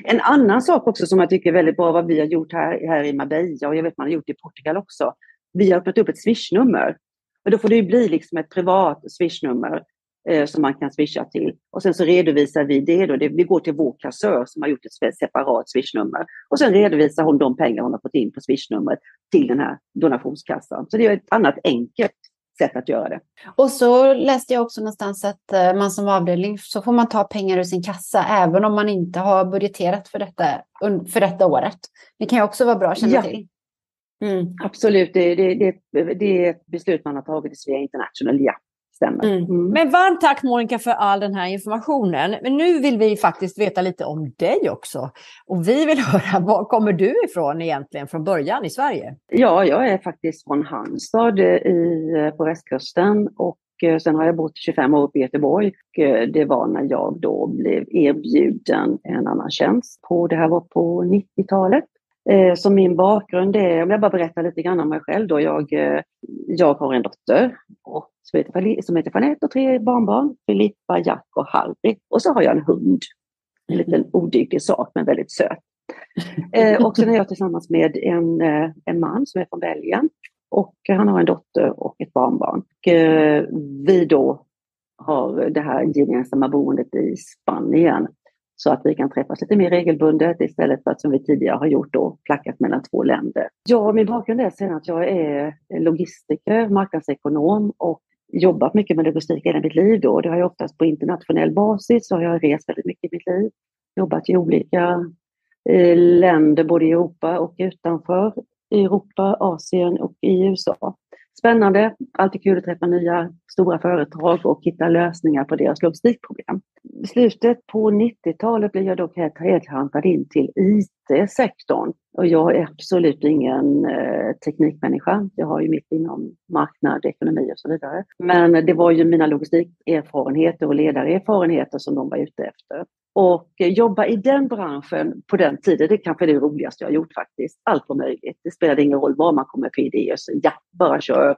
En annan sak också som jag tycker är väldigt bra, vad vi har gjort här, här i Marbella och jag vet man har gjort i Portugal också. Vi har öppnat upp ett swishnummer. Och då får det ju bli liksom ett privat swishnummer eh, som man kan swisha till. Och sen så redovisar vi det då. Det, vi går till vår kassör som har gjort ett separat swishnummer. Och sen redovisar hon de pengar hon har fått in på swishnumret till den här donationskassan. Så det är ett annat enkelt sätt att göra det. Och så läste jag också någonstans att eh, man som avdelning så får man ta pengar ur sin kassa även om man inte har budgeterat för detta, för detta året. Det kan ju också vara bra att känna ja. till. Mm. Absolut, det, det, det, det, är ett beslut man har tagit i Svea International, ja stämmer. Mm. Mm. Men varmt tack Monica för all den här informationen. Men nu vill vi faktiskt veta lite om dig också. Och vi vill höra, var kommer du ifrån egentligen från början i Sverige? Ja, jag är faktiskt från Halmstad i, på västkusten och eh, sen har jag bott 25 år uppe i Göteborg. Eh, det var när jag då blev erbjuden en annan tjänst. På, det här var på 90-talet. Eh, så min bakgrund är, om jag bara berättar lite grann om mig själv då. Jag, eh, jag har en dotter och som heter, som heter Jeanette och tre barnbarn, Filippa, Jack och Harry. Och så har jag en hund. En liten odygdig sak, men väldigt söt. Eh, och sen är jag tillsammans med en, eh, en man som är från Belgien. Och han har en dotter och ett barnbarn. Och, eh, vi då har det här gemensamma boendet i Spanien. Så att vi kan träffas lite mer regelbundet istället för att som vi tidigare har gjort då, plackat mellan två länder. Ja, min bakgrund är sen att jag är logistiker, marknadsekonom och jobbat mycket med logistik hela mitt liv då. Det har jag oftast på internationell basis, så har jag rest väldigt mycket i mitt liv. Jobbat i olika eh, länder, både i Europa och utanför Europa, Asien och i USA. Spännande, alltid kul att träffa nya stora företag och hitta lösningar på deras logistikproblem. I slutet på 90-talet blev jag dock headhuntad in till IT-sektorn. Och jag är absolut ingen eh, teknikmänniska. Jag har ju mitt inom marknad, ekonomi och så vidare. Men det var ju mina logistikerfarenheter och ledarerfarenheter som de var ute efter. Och jobba i den branschen på den tiden, det är kanske det roligaste jag har gjort faktiskt. Allt var möjligt. Det spelade ingen roll vad man kommer för idéer, så ja, bara kör.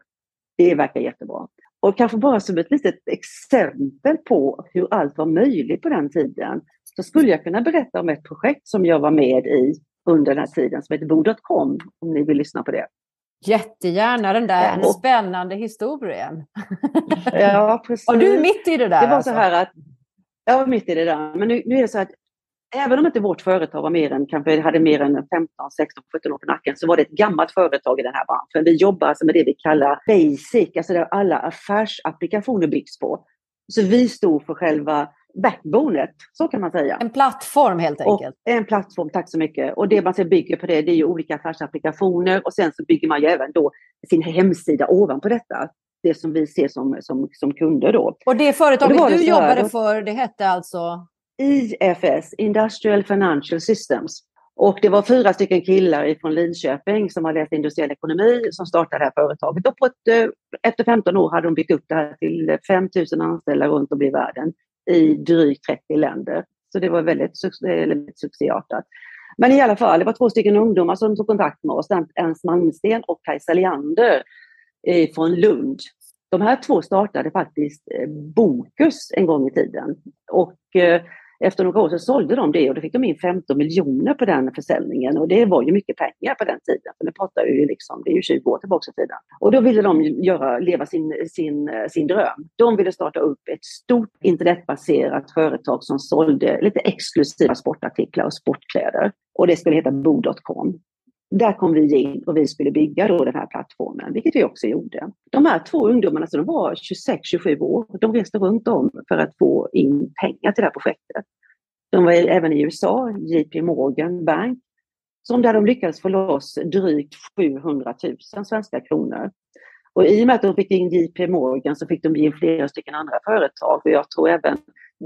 Det verkar jättebra. Och kanske bara som ett litet exempel på hur allt var möjligt på den tiden, så skulle jag kunna berätta om ett projekt som jag var med i under den här tiden som heter Bo.com, om ni vill lyssna på det. Jättegärna den där ja. spännande historien. Ja, precis. Och du är mitt i det där? Det var alltså. så här att, jag var mitt i det där. Men nu, nu är det så att även om inte vårt företag var mer än, kanske hade mer än 15, 16, 17 år på nacken så var det ett gammalt företag i den här branschen. Vi jobbar alltså med det vi kallar basic, alltså där alla affärsapplikationer byggs på. Så vi stod för själva backbonet, så kan man säga. En plattform helt enkelt? Och en plattform, tack så mycket. Och det man bygger på det, det är ju olika affärsapplikationer och sen så bygger man ju även då sin hemsida ovanpå detta. Det som vi ser som, som, som kunder då. Och det företaget och det du jobbade för, det hette alltså? IFS, Industrial Financial Systems. Och det var fyra stycken killar från Linköping som har läst industriell ekonomi som startade det här företaget. Och på ett, eh, efter 15 år hade de byggt upp det här till 5 000 anställda runt om i världen i drygt 30 länder. Så det var väldigt, eh, väldigt succéartat. Men i alla fall, det var två stycken ungdomar som tog kontakt med oss, Ernst Malmsten och Kajsa Leander eh, från Lund. De här två startade faktiskt Bokus en gång i tiden. Och efter några år så sålde de det och då fick de in 15 miljoner på den försäljningen och det var ju mycket pengar på den tiden. För det pratar ju liksom, det är ju 20 år tillbaka i tiden. Och då ville de göra, leva sin, sin, sin dröm. De ville starta upp ett stort internetbaserat företag som sålde lite exklusiva sportartiklar och sportkläder. Och det skulle heta Bo.com. Där kom vi in och vi skulle bygga då den här plattformen, vilket vi också gjorde. De här två ungdomarna, så de var 26-27 år, de reste runt om för att få in pengar till det här projektet. De var även i USA, JP Morgan Bank, som där de lyckades få loss drygt 700 000 svenska kronor. Och i och med att de fick in JP Morgan så fick de in flera stycken andra företag och jag tror även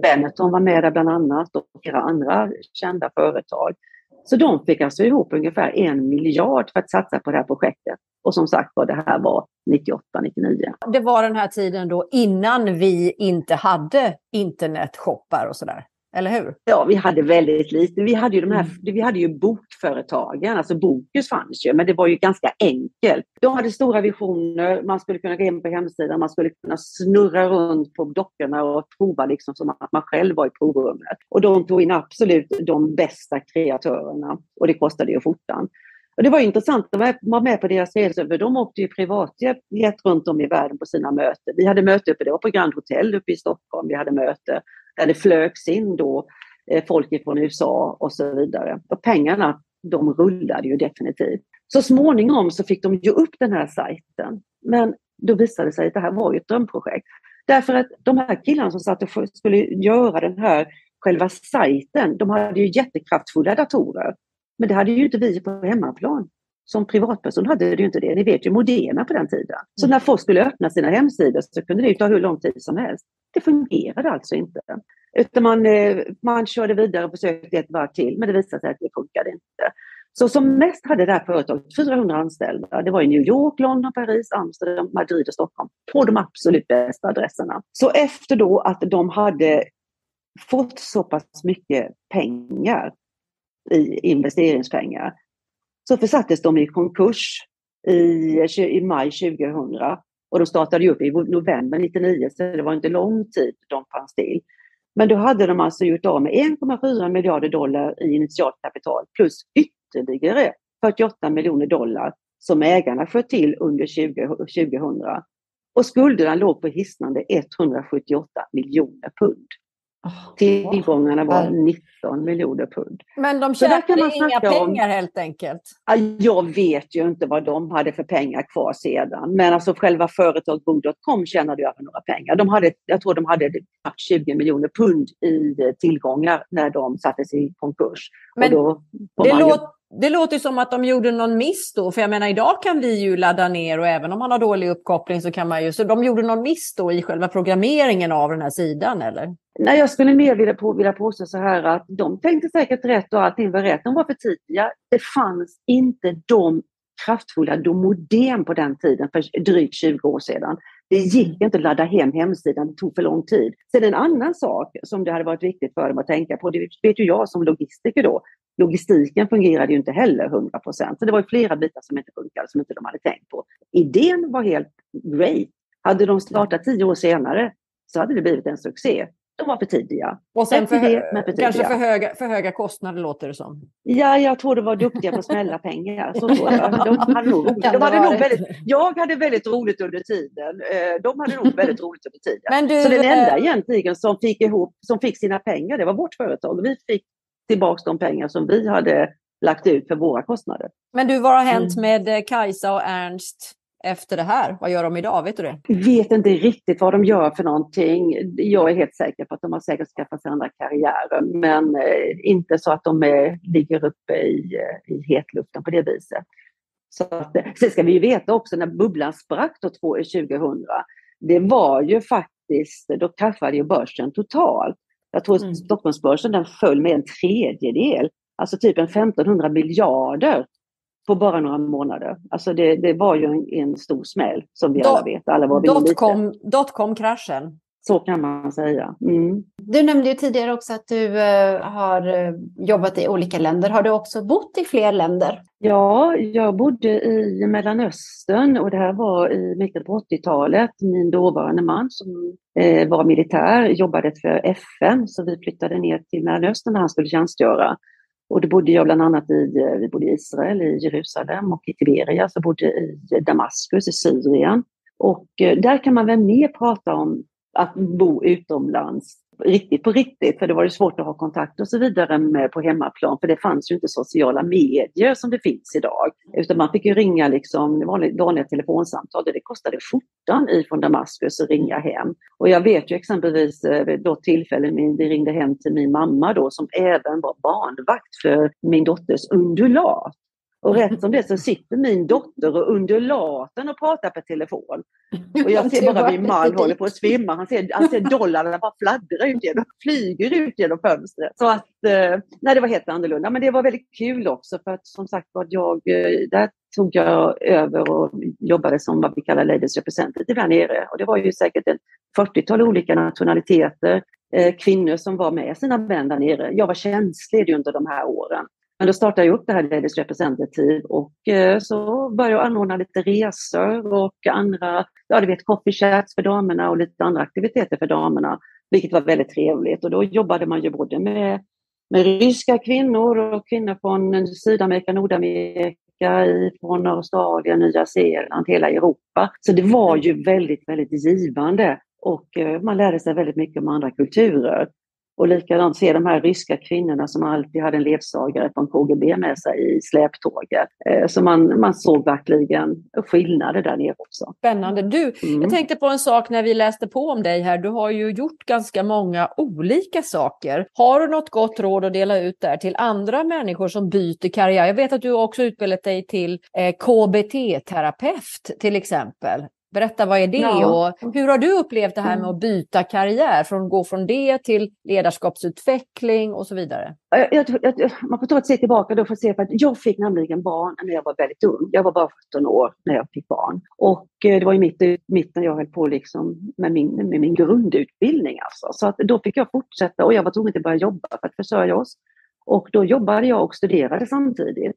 Benetton var med där bland annat och flera andra kända företag. Så de fick alltså ihop ungefär en miljard för att satsa på det här projektet. Och som sagt var, det här var 98, 99. Det var den här tiden då innan vi inte hade internetshoppar och sådär. Eller hur? Ja, vi hade väldigt lite. Vi hade ju, de här, mm. vi hade ju bokföretagen, alltså Bokus fanns ju, men det var ju ganska enkelt. De hade stora visioner, man skulle kunna gå in på hemsidan, man skulle kunna snurra runt på dockorna och prova liksom som att man själv var i provrummet. Och de tog in absolut de bästa kreatörerna och det kostade ju skjortan. Och det var intressant att vara med på deras resor, för de åkte ju privatjet runt om i världen på sina möten. Vi hade möte uppe, det var på Grand Hotel uppe i Stockholm, vi hade möte där det flögs in då eh, folk från USA och så vidare. Och pengarna, de rullade ju definitivt. Så småningom så fick de ju upp den här sajten. Men då visade det sig att det här var ju ett drömprojekt. Därför att de här killarna som satt och skulle göra den här själva sajten, de hade ju jättekraftfulla datorer. Men det hade ju inte vi på hemmaplan. Som privatperson hade ju inte det. Ni vet ju Modena på den tiden. Så mm. när folk skulle öppna sina hemsidor så kunde det ta hur lång tid som helst. Det fungerade alltså inte. Utan man, eh, man körde vidare och försökte ett varv till, men det visade sig att det funkade inte. Så som mest hade det här företaget 400 anställda. Det var i New York, London, Paris, Amsterdam, Madrid och Stockholm. På de absolut bästa adresserna. Så efter då att de hade fått så pass mycket pengar i investeringspengar så försattes de i konkurs i, i maj 2000 och de startade upp i november 99 så det var inte lång tid de fanns till. Men då hade de alltså gjort av med 1,4 miljarder dollar i initialt kapital plus ytterligare 48 miljoner dollar som ägarna sköt till under 2000. Och skulderna låg på hisnande 178 miljoner pund. Tillgångarna var 19 miljoner pund. Men de tjänade inga pengar om, helt enkelt? Jag vet ju inte vad de hade för pengar kvar sedan. Men alltså själva företaget Bo.com tjänade ju över några pengar. De hade, jag tror de hade 20 miljoner pund i tillgångar när de sattes i konkurs. Men det, låter det låter som att de gjorde någon miss då, för jag menar idag kan vi ju ladda ner och även om man har dålig uppkoppling så kan man ju, så de gjorde någon miss då i själva programmeringen av den här sidan eller? Nej, jag skulle mer vilja, på, vilja påstå så här att de tänkte säkert rätt och allting var rätt. De var för tidiga. Det fanns inte de kraftfulla domodem på den tiden för drygt 20 år sedan. Det gick inte att ladda hem hemsidan, det tog för lång tid. Sen en annan sak som det hade varit viktigt för dem att tänka på, det vet ju jag som logistiker då, logistiken fungerade ju inte heller 100 procent. Så det var flera bitar som inte funkade, som inte de hade tänkt på. Idén var helt great. Hade de startat tio år senare så hade det blivit en succé de var för tidiga. Och sen för, det, för kanske för höga, för höga kostnader låter det som. Ja, jag tror de var duktiga på att smälla pengar. Så tror jag. De hade nog, de hade nog väldigt, jag hade väldigt roligt under tiden. Eh, de hade nog väldigt roligt under tiden. Du, så den enda eh, egentligen som fick, ihop, som fick sina pengar, det var vårt företag. Vi fick tillbaka de pengar som vi hade lagt ut för våra kostnader. Men du, vad har hänt mm. med eh, Kajsa och Ernst efter det här? Vad gör de idag? Vet du det? Vet inte riktigt vad de gör för någonting. Jag är helt säker på att de har säkert skaffat sig andra karriärer men eh, inte så att de är, ligger uppe i, eh, i hetluften på det viset. Så att, eh, sen ska vi ju veta också när bubblan sprack då 2000, det var ju faktiskt, då kraschade ju börsen totalt. Jag tror mm. Stockholmsbörsen den föll med en tredjedel, alltså typ en 1500 miljarder på bara några månader. Alltså det, det var ju en, en, stor smäll som vi Do alla vet. Alla var dotcom, dotcom-kraschen. Så kan man säga. Mm. Du nämnde ju tidigare också att du eh, har eh, jobbat i olika länder. Har du också bott i fler länder? Ja, jag bodde i Mellanöstern och det här var i mitten på 80-talet. Min dåvarande man som eh, var militär jobbade för FN så vi flyttade ner till Mellanöstern när han skulle tjänstgöra. Och då bodde jag bland annat i, eh, vi bodde i Israel, i Jerusalem och i Tiberias. Jag bodde i Damaskus i Syrien. Och eh, där kan man väl mer prata om att bo utomlands riktigt på riktigt, för det var ju svårt att ha kontakt och så vidare med på hemmaplan, för det fanns ju inte sociala medier som det finns idag. Utan man fick ju ringa liksom vanliga, telefonsamtal, det kostade skjortan ifrån Damaskus att ringa hem. Och jag vet ju exempelvis eh, vid något tillfälle, vi ringde hem till min mamma då, som även var barnvakt för min dotters undulat. Och rätt som det så sitter min dotter och undulaten och pratar på telefon. Och jag ser bara min man håller på att svimma. Han ser, han ser dollarna bara fladdra ut genom, flyger ut genom fönstret. Så att, eh, nej det var helt annorlunda. Men det var väldigt kul också för att som sagt var jag, eh, där tog jag över och jobbade som vad vi kallar ladies representative där nere. Och det var ju säkert ett 40-tal olika nationaliteter, eh, kvinnor som var med sina män där nere. Jag var tjänstledig under de här åren. Men då startade jag upp det här Ladies Representative och eh, så började jag anordna lite resor och andra, ja du vet coffee chats för damerna och lite andra aktiviteter för damerna, vilket var väldigt trevligt. Och då jobbade man ju både med, med ryska kvinnor och kvinnor från Sydamerika, Nordamerika, från Australien, Nya Zeeland, hela Europa. Så det var ju väldigt, väldigt givande och eh, man lärde sig väldigt mycket om andra kulturer. Och likadant se de här ryska kvinnorna som alltid hade en ledsagare från KGB med sig i släptåget. Eh, så man, man såg verkligen skillnader där nere också. Spännande. Du, mm. jag tänkte på en sak när vi läste på om dig här. Du har ju gjort ganska många olika saker. Har du något gott råd att dela ut där till andra människor som byter karriär? Jag vet att du också utbildat dig till eh, KBT-terapeut till exempel. Berätta, vad är det ja. och hur har du upplevt det här med mm. att byta karriär? Från att gå från det till ledarskapsutveckling och så vidare. Jag, jag, jag, man får ta ett steg tillbaka då för att se för att jag fick nämligen barn när jag var väldigt ung. Jag var bara 17 år när jag fick barn. Och eh, det var i mitt, mitt när jag höll på liksom med, min, med min grundutbildning. Alltså. Så att då fick jag fortsätta och jag var tvungen att börja jobba för att försörja oss. Och då jobbade jag och studerade samtidigt.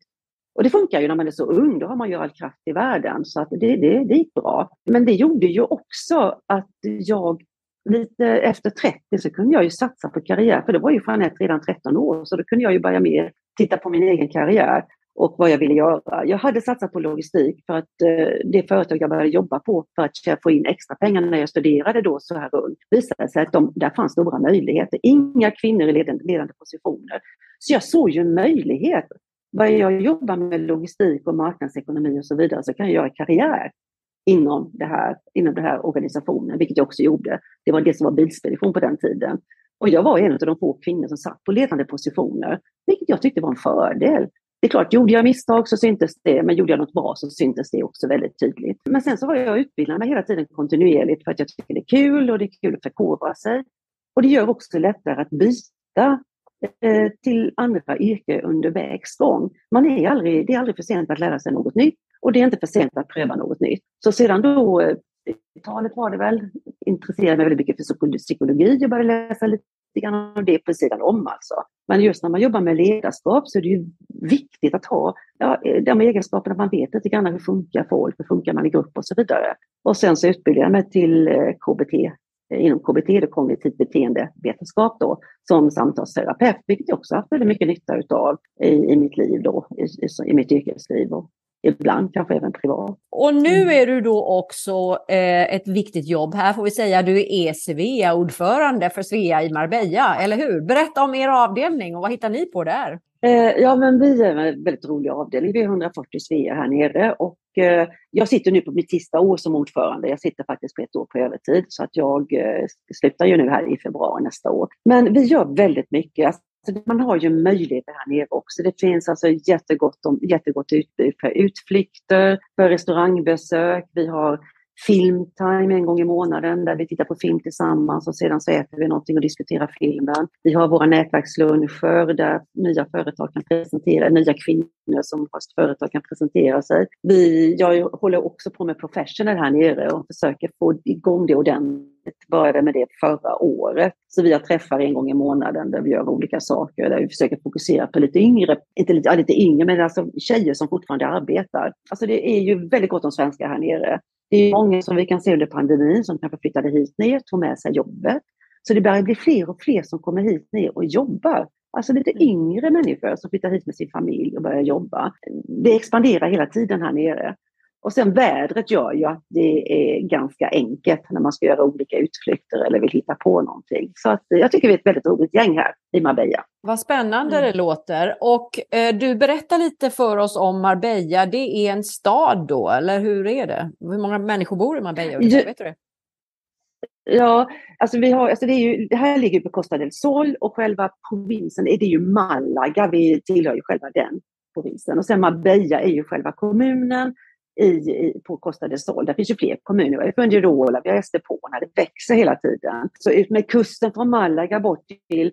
Och det funkar ju när man är så ung, då har man ju all kraft i världen. Så att det, det, det gick bra. Men det gjorde ju också att jag lite efter 30 så kunde jag ju satsa på karriär, för det var ju Jeanette redan 13 år, så då kunde jag ju börja mer titta på min egen karriär och vad jag ville göra. Jag hade satsat på logistik för att eh, det företag jag började jobba på för att få in extra pengar när jag studerade då så här ung visade sig att de, där fanns stora möjligheter. Inga kvinnor i ledande, ledande positioner. Så jag såg ju en möjlighet börjar jag jobba med logistik och marknadsekonomi och så vidare så kan jag göra karriär inom det här, inom den här organisationen, vilket jag också gjorde. Det var det som var Bilspedition på den tiden. Och jag var en av de få kvinnor som satt på ledande positioner, vilket jag tyckte var en fördel. Det är klart, gjorde jag misstag så syntes det, men gjorde jag något bra så syntes det också väldigt tydligt. Men sen så har jag utbildat mig hela tiden kontinuerligt för att jag tycker det är kul och det är kul att förkovra sig. Och det gör också lättare att byta Eh, till andra yrke under vägs gång. Man är aldrig, det är aldrig för sent att lära sig något nytt och det är inte för sent att pröva något nytt. Så sedan då, eh, i talet var det väl, intresserade mig väldigt mycket för psykologi. och började läsa lite grann om det på sidan om alltså. Men just när man jobbar med ledarskap så är det ju viktigt att ha ja, eh, de egenskaperna man vet lite grann hur funkar folk, hur funkar man i grupp och så vidare. Och sen så utbildade jag mig till KBT inom KBT, det kognitivt beteendevetenskap då, som samtalsterapeut, vilket jag också haft väldigt mycket nytta utav i, i mitt liv då, i, i, mitt yrkesliv och ibland kanske även privat. Och nu mm. är du då också eh, ett viktigt jobb här får vi säga. Du är Svea-ordförande för Svea i Marbella, eller hur? Berätta om er avdelning och vad hittar ni på där? Eh, ja, men vi är en väldigt rolig avdelning. Vi är 140 Svea här nere och eh, jag sitter nu på mitt sista år som ordförande. Jag sitter faktiskt på ett år på övertid så att jag eh, slutar ju nu här i februari nästa år. Men vi gör väldigt mycket. Alltså, man har ju möjligheter här nere också. Det finns alltså jättegott, om, jättegott utbud för utflykter, för restaurangbesök. Vi har filmtime en gång i månaden där vi tittar på film tillsammans och sedan så äter vi någonting och diskuterar filmen. Vi har våra nätverksluncher där nya företag kan presentera, nya kvinnor som har företag kan presentera sig. Vi, jag håller också på med professional här nere och försöker få igång det ordentligt började med det förra året. Så vi har träffar en gång i månaden där vi gör olika saker, där vi försöker fokusera på lite yngre, inte lite, ja, lite yngre, men alltså tjejer som fortfarande arbetar. Alltså det är ju väldigt gott om svenskar här nere. Det är många som vi kan se under pandemin som kanske flyttade hit ner, tog med sig jobbet. Så det börjar bli fler och fler som kommer hit ner och jobbar. Alltså lite mm. yngre människor som flyttar hit med sin familj och börjar jobba. Det expanderar hela tiden här nere. Och sen vädret gör ju att det är ganska enkelt när man ska göra olika utflykter eller vill hitta på någonting. Så att jag tycker vi är ett väldigt roligt gäng här i Marbella. Vad spännande mm. det låter. Och eh, du berättar lite för oss om Marbella. Det är en stad då, eller hur är det? Hur många människor bor i Marbella? Ja, vet du det? Ja, alltså vi har, alltså det, är ju, det här ligger på Costa del Sol och själva provinsen är det ju Malaga. Vi tillhör ju själva den provinsen. Och sen Marbella är ju själva kommunen i, i, på Costa del Sol. Där finns ju fler kommuner. Vi har Fuengirola, vi har Estepona. Det växer hela tiden. Så ut med kusten från Malaga bort till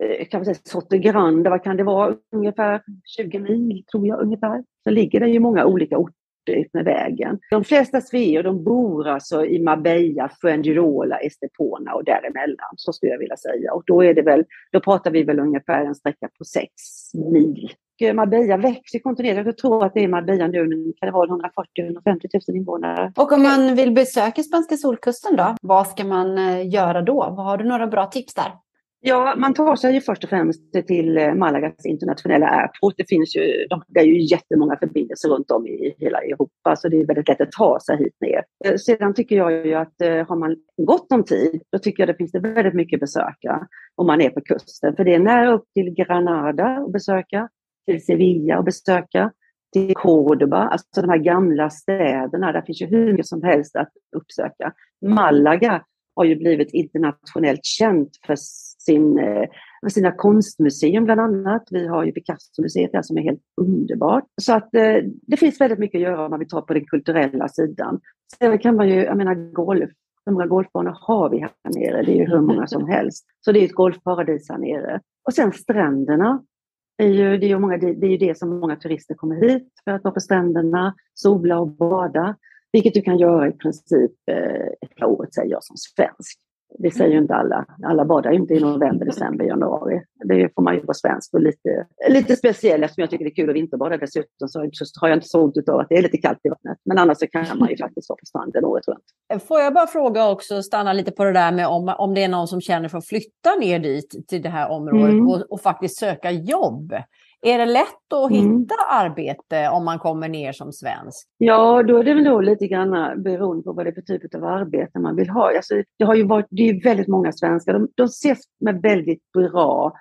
eh, kan man säga, Sotegrande, vad kan det vara? Ungefär 20 mil tror jag ungefär. Så ligger det ju många olika orter utmed vägen. De flesta sveor de bor alltså i Marbella, Fuengirola, Estepona och däremellan. Så skulle jag vilja säga. Och då är det väl, då pratar vi väl ungefär en sträcka på sex mil. Marbella växer kontinuerligt. Jag tror att det är Marbella nu, kan det vara 140-150 000 invånare. Och om man vill besöka spanska solkusten då, vad ska man eh, göra då? Har du några bra tips där? Ja, man tar sig ju först och främst till eh, Malagas internationella airport. Det finns ju, det är ju jättemånga förbindelser runt om i hela Europa, så det är väldigt lätt att ta sig hit ner. Eh, sedan tycker jag ju att eh, har man gott om tid, då tycker jag det finns det väldigt mycket besöka om man är på kusten. För det är nära upp till Granada att besöka, till Sevilla att besöka, till Cordoba, alltså de här gamla städerna. Där finns ju hur mycket som helst att uppsöka. Malaga har ju blivit internationellt känt för, sin, för sina konstmuseum bland annat. Vi har ju Picasso-museet där som är helt underbart. Så att eh, det finns väldigt mycket att göra om man vill ta på den kulturella sidan. Sen kan man ju, jag menar golf, hur många golfbanor har vi här nere? Det är ju hur många som helst. Så det är ett golfparadis här nere. Och sen stränderna. Det är, ju, det, är ju många, det är ju det som många turister kommer hit för att vara på stränderna, sola och bada. Vilket du kan göra i princip eh, hela året, säger jag som svensk. Det säger ju inte alla. Alla badar ju inte i november, december, januari. Det får man ju vara svensk och lite, lite speciell eftersom jag tycker det är kul att vinterbada dessutom. Så har jag inte så ont av att det är lite kallt i vattnet. Men annars så kan man ju faktiskt vara på stranden året runt. Får jag bara fråga också, stanna lite på det där med om, om det är någon som känner för att flytta ner dit till det här området mm. och, och faktiskt söka jobb. Är det lätt att mm. hitta mm. arbete om man kommer ner som svensk? Ja, då är det väl då lite grann beroende på vad det är för typ av arbete man vill ha. Alltså, det, har ju varit, det är väldigt många svenskar, de, de ses med väldigt bra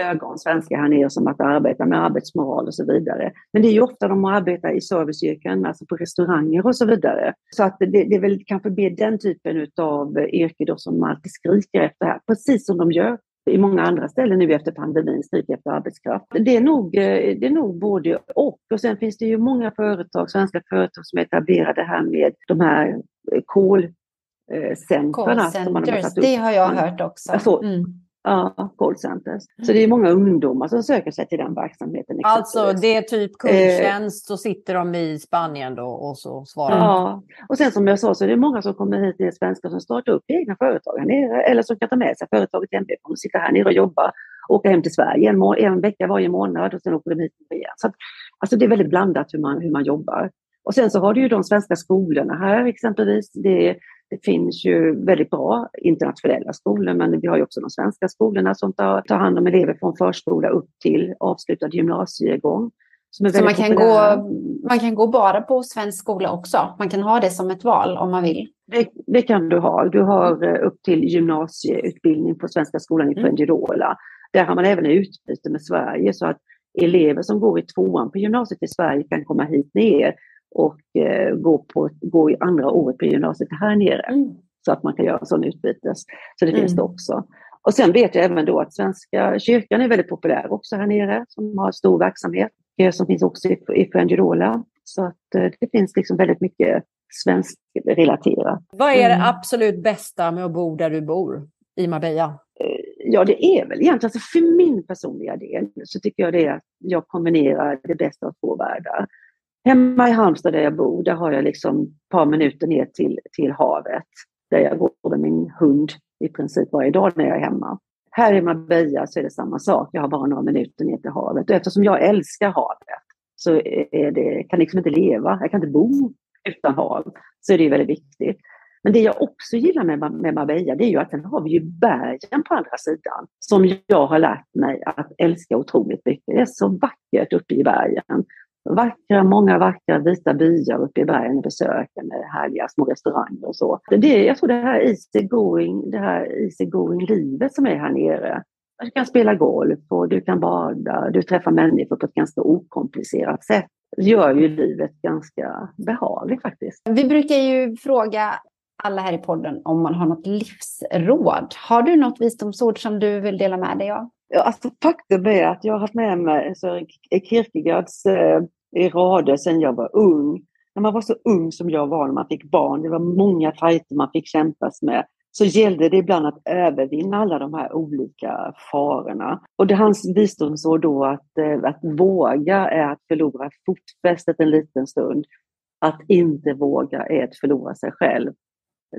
ögon, svenskar här nere, som att arbeta med arbetsmoral och så vidare. Men det är ju ofta de arbetar i serviceyrken, alltså på restauranger och så vidare. Så att det, det är väl kanske mer den typen av yrke då som man alltid skriker efter här, precis som de gör i många andra ställen nu efter pandemin skriker efter arbetskraft. Det är, nog, eh, det är nog både och. Och sen finns det ju många företag, svenska företag som etablerade här med de här kolcentrarna. Call det har jag hört också. Alltså, mm. Ja, callcenters. Så det är många ungdomar som söker sig till den verksamheten. Alltså det är typ kundtjänst, så sitter de i Spanien då och så svarar Ja, och sen som jag sa så är det många som kommer hit, det är svenskar som startar upp egna företag här nere eller som kan ta med sig företaget hemifrån och sitta här nere och jobba, åka hem till Sverige en, en vecka varje månad och sen åker de hit igen. Så att, alltså det är väldigt blandat hur man, hur man jobbar. Och sen så har du ju de svenska skolorna här exempelvis. Det det finns ju väldigt bra internationella skolor, men vi har ju också de svenska skolorna som tar, tar hand om elever från förskola upp till avslutad gymnasiegång. Så man kan, gå, man kan gå bara på svensk skola också? Man kan ha det som ett val om man vill? Det, det kan du ha. Du har eh, upp till gymnasieutbildning på Svenska skolan i Fuengirola. Mm. Där har man även utbyte med Sverige så att elever som går i tvåan på gymnasiet i Sverige kan komma hit ner och eh, gå, på, gå i andra året på gymnasiet här nere. Mm. Så att man kan göra sån utbytes. Så det mm. finns det också. Och sen vet jag även då att Svenska kyrkan är väldigt populär också här nere, som har stor verksamhet, eh, som finns också i, i Fuengirola. Så att eh, det finns liksom väldigt mycket svenskrelaterat. Vad är det mm. absolut bästa med att bo där du bor i Marbella? Ja, det är väl egentligen, alltså för min personliga del, så tycker jag det är att jag kombinerar det bästa av två världar. Hemma i Halmstad där jag bor, där har jag liksom ett par minuter ner till, till havet. Där jag går med min hund i princip varje dag när jag är hemma. Här i Marbella så är det samma sak. Jag har bara några minuter ner till havet. Och eftersom jag älskar havet så är det, kan liksom inte leva, jag kan inte bo utan hav. Så är det väldigt viktigt. Men det jag också gillar med, med Marbella det är ju att sen har vi ju bergen på andra sidan som jag har lärt mig att älska otroligt mycket. Det är så vackert uppe i bergen. Vackra, många vackra vita byar uppe i bergen att besöka med härliga små restauranger och så. Det, jag tror det här easy going, det här easy going livet som är här nere. Du kan spela golf och du kan bada, du träffar människor på ett ganska okomplicerat sätt. Det gör ju livet ganska behagligt faktiskt. Vi brukar ju fråga alla här i podden om man har något livsråd. Har du något visdomsord som du vill dela med dig av? Alltså, faktum är att jag har haft med mig Kierkegaards eh, rader sedan jag var ung. När man var så ung som jag var när man fick barn, det var många fighter man fick kämpas med, så gällde det ibland att övervinna alla de här olika farorna. Och det hans visdomsord då att, eh, att våga är att förlora fotfästet en liten stund. Att inte våga är att förlora sig själv.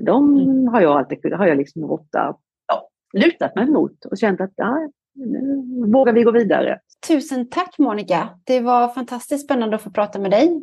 De mm. har jag alltid har jag liksom ofta ja, lutat mig mot och känt att ja, nu vågar vi gå vidare. Tusen tack Monica. Det var fantastiskt spännande att få prata med dig.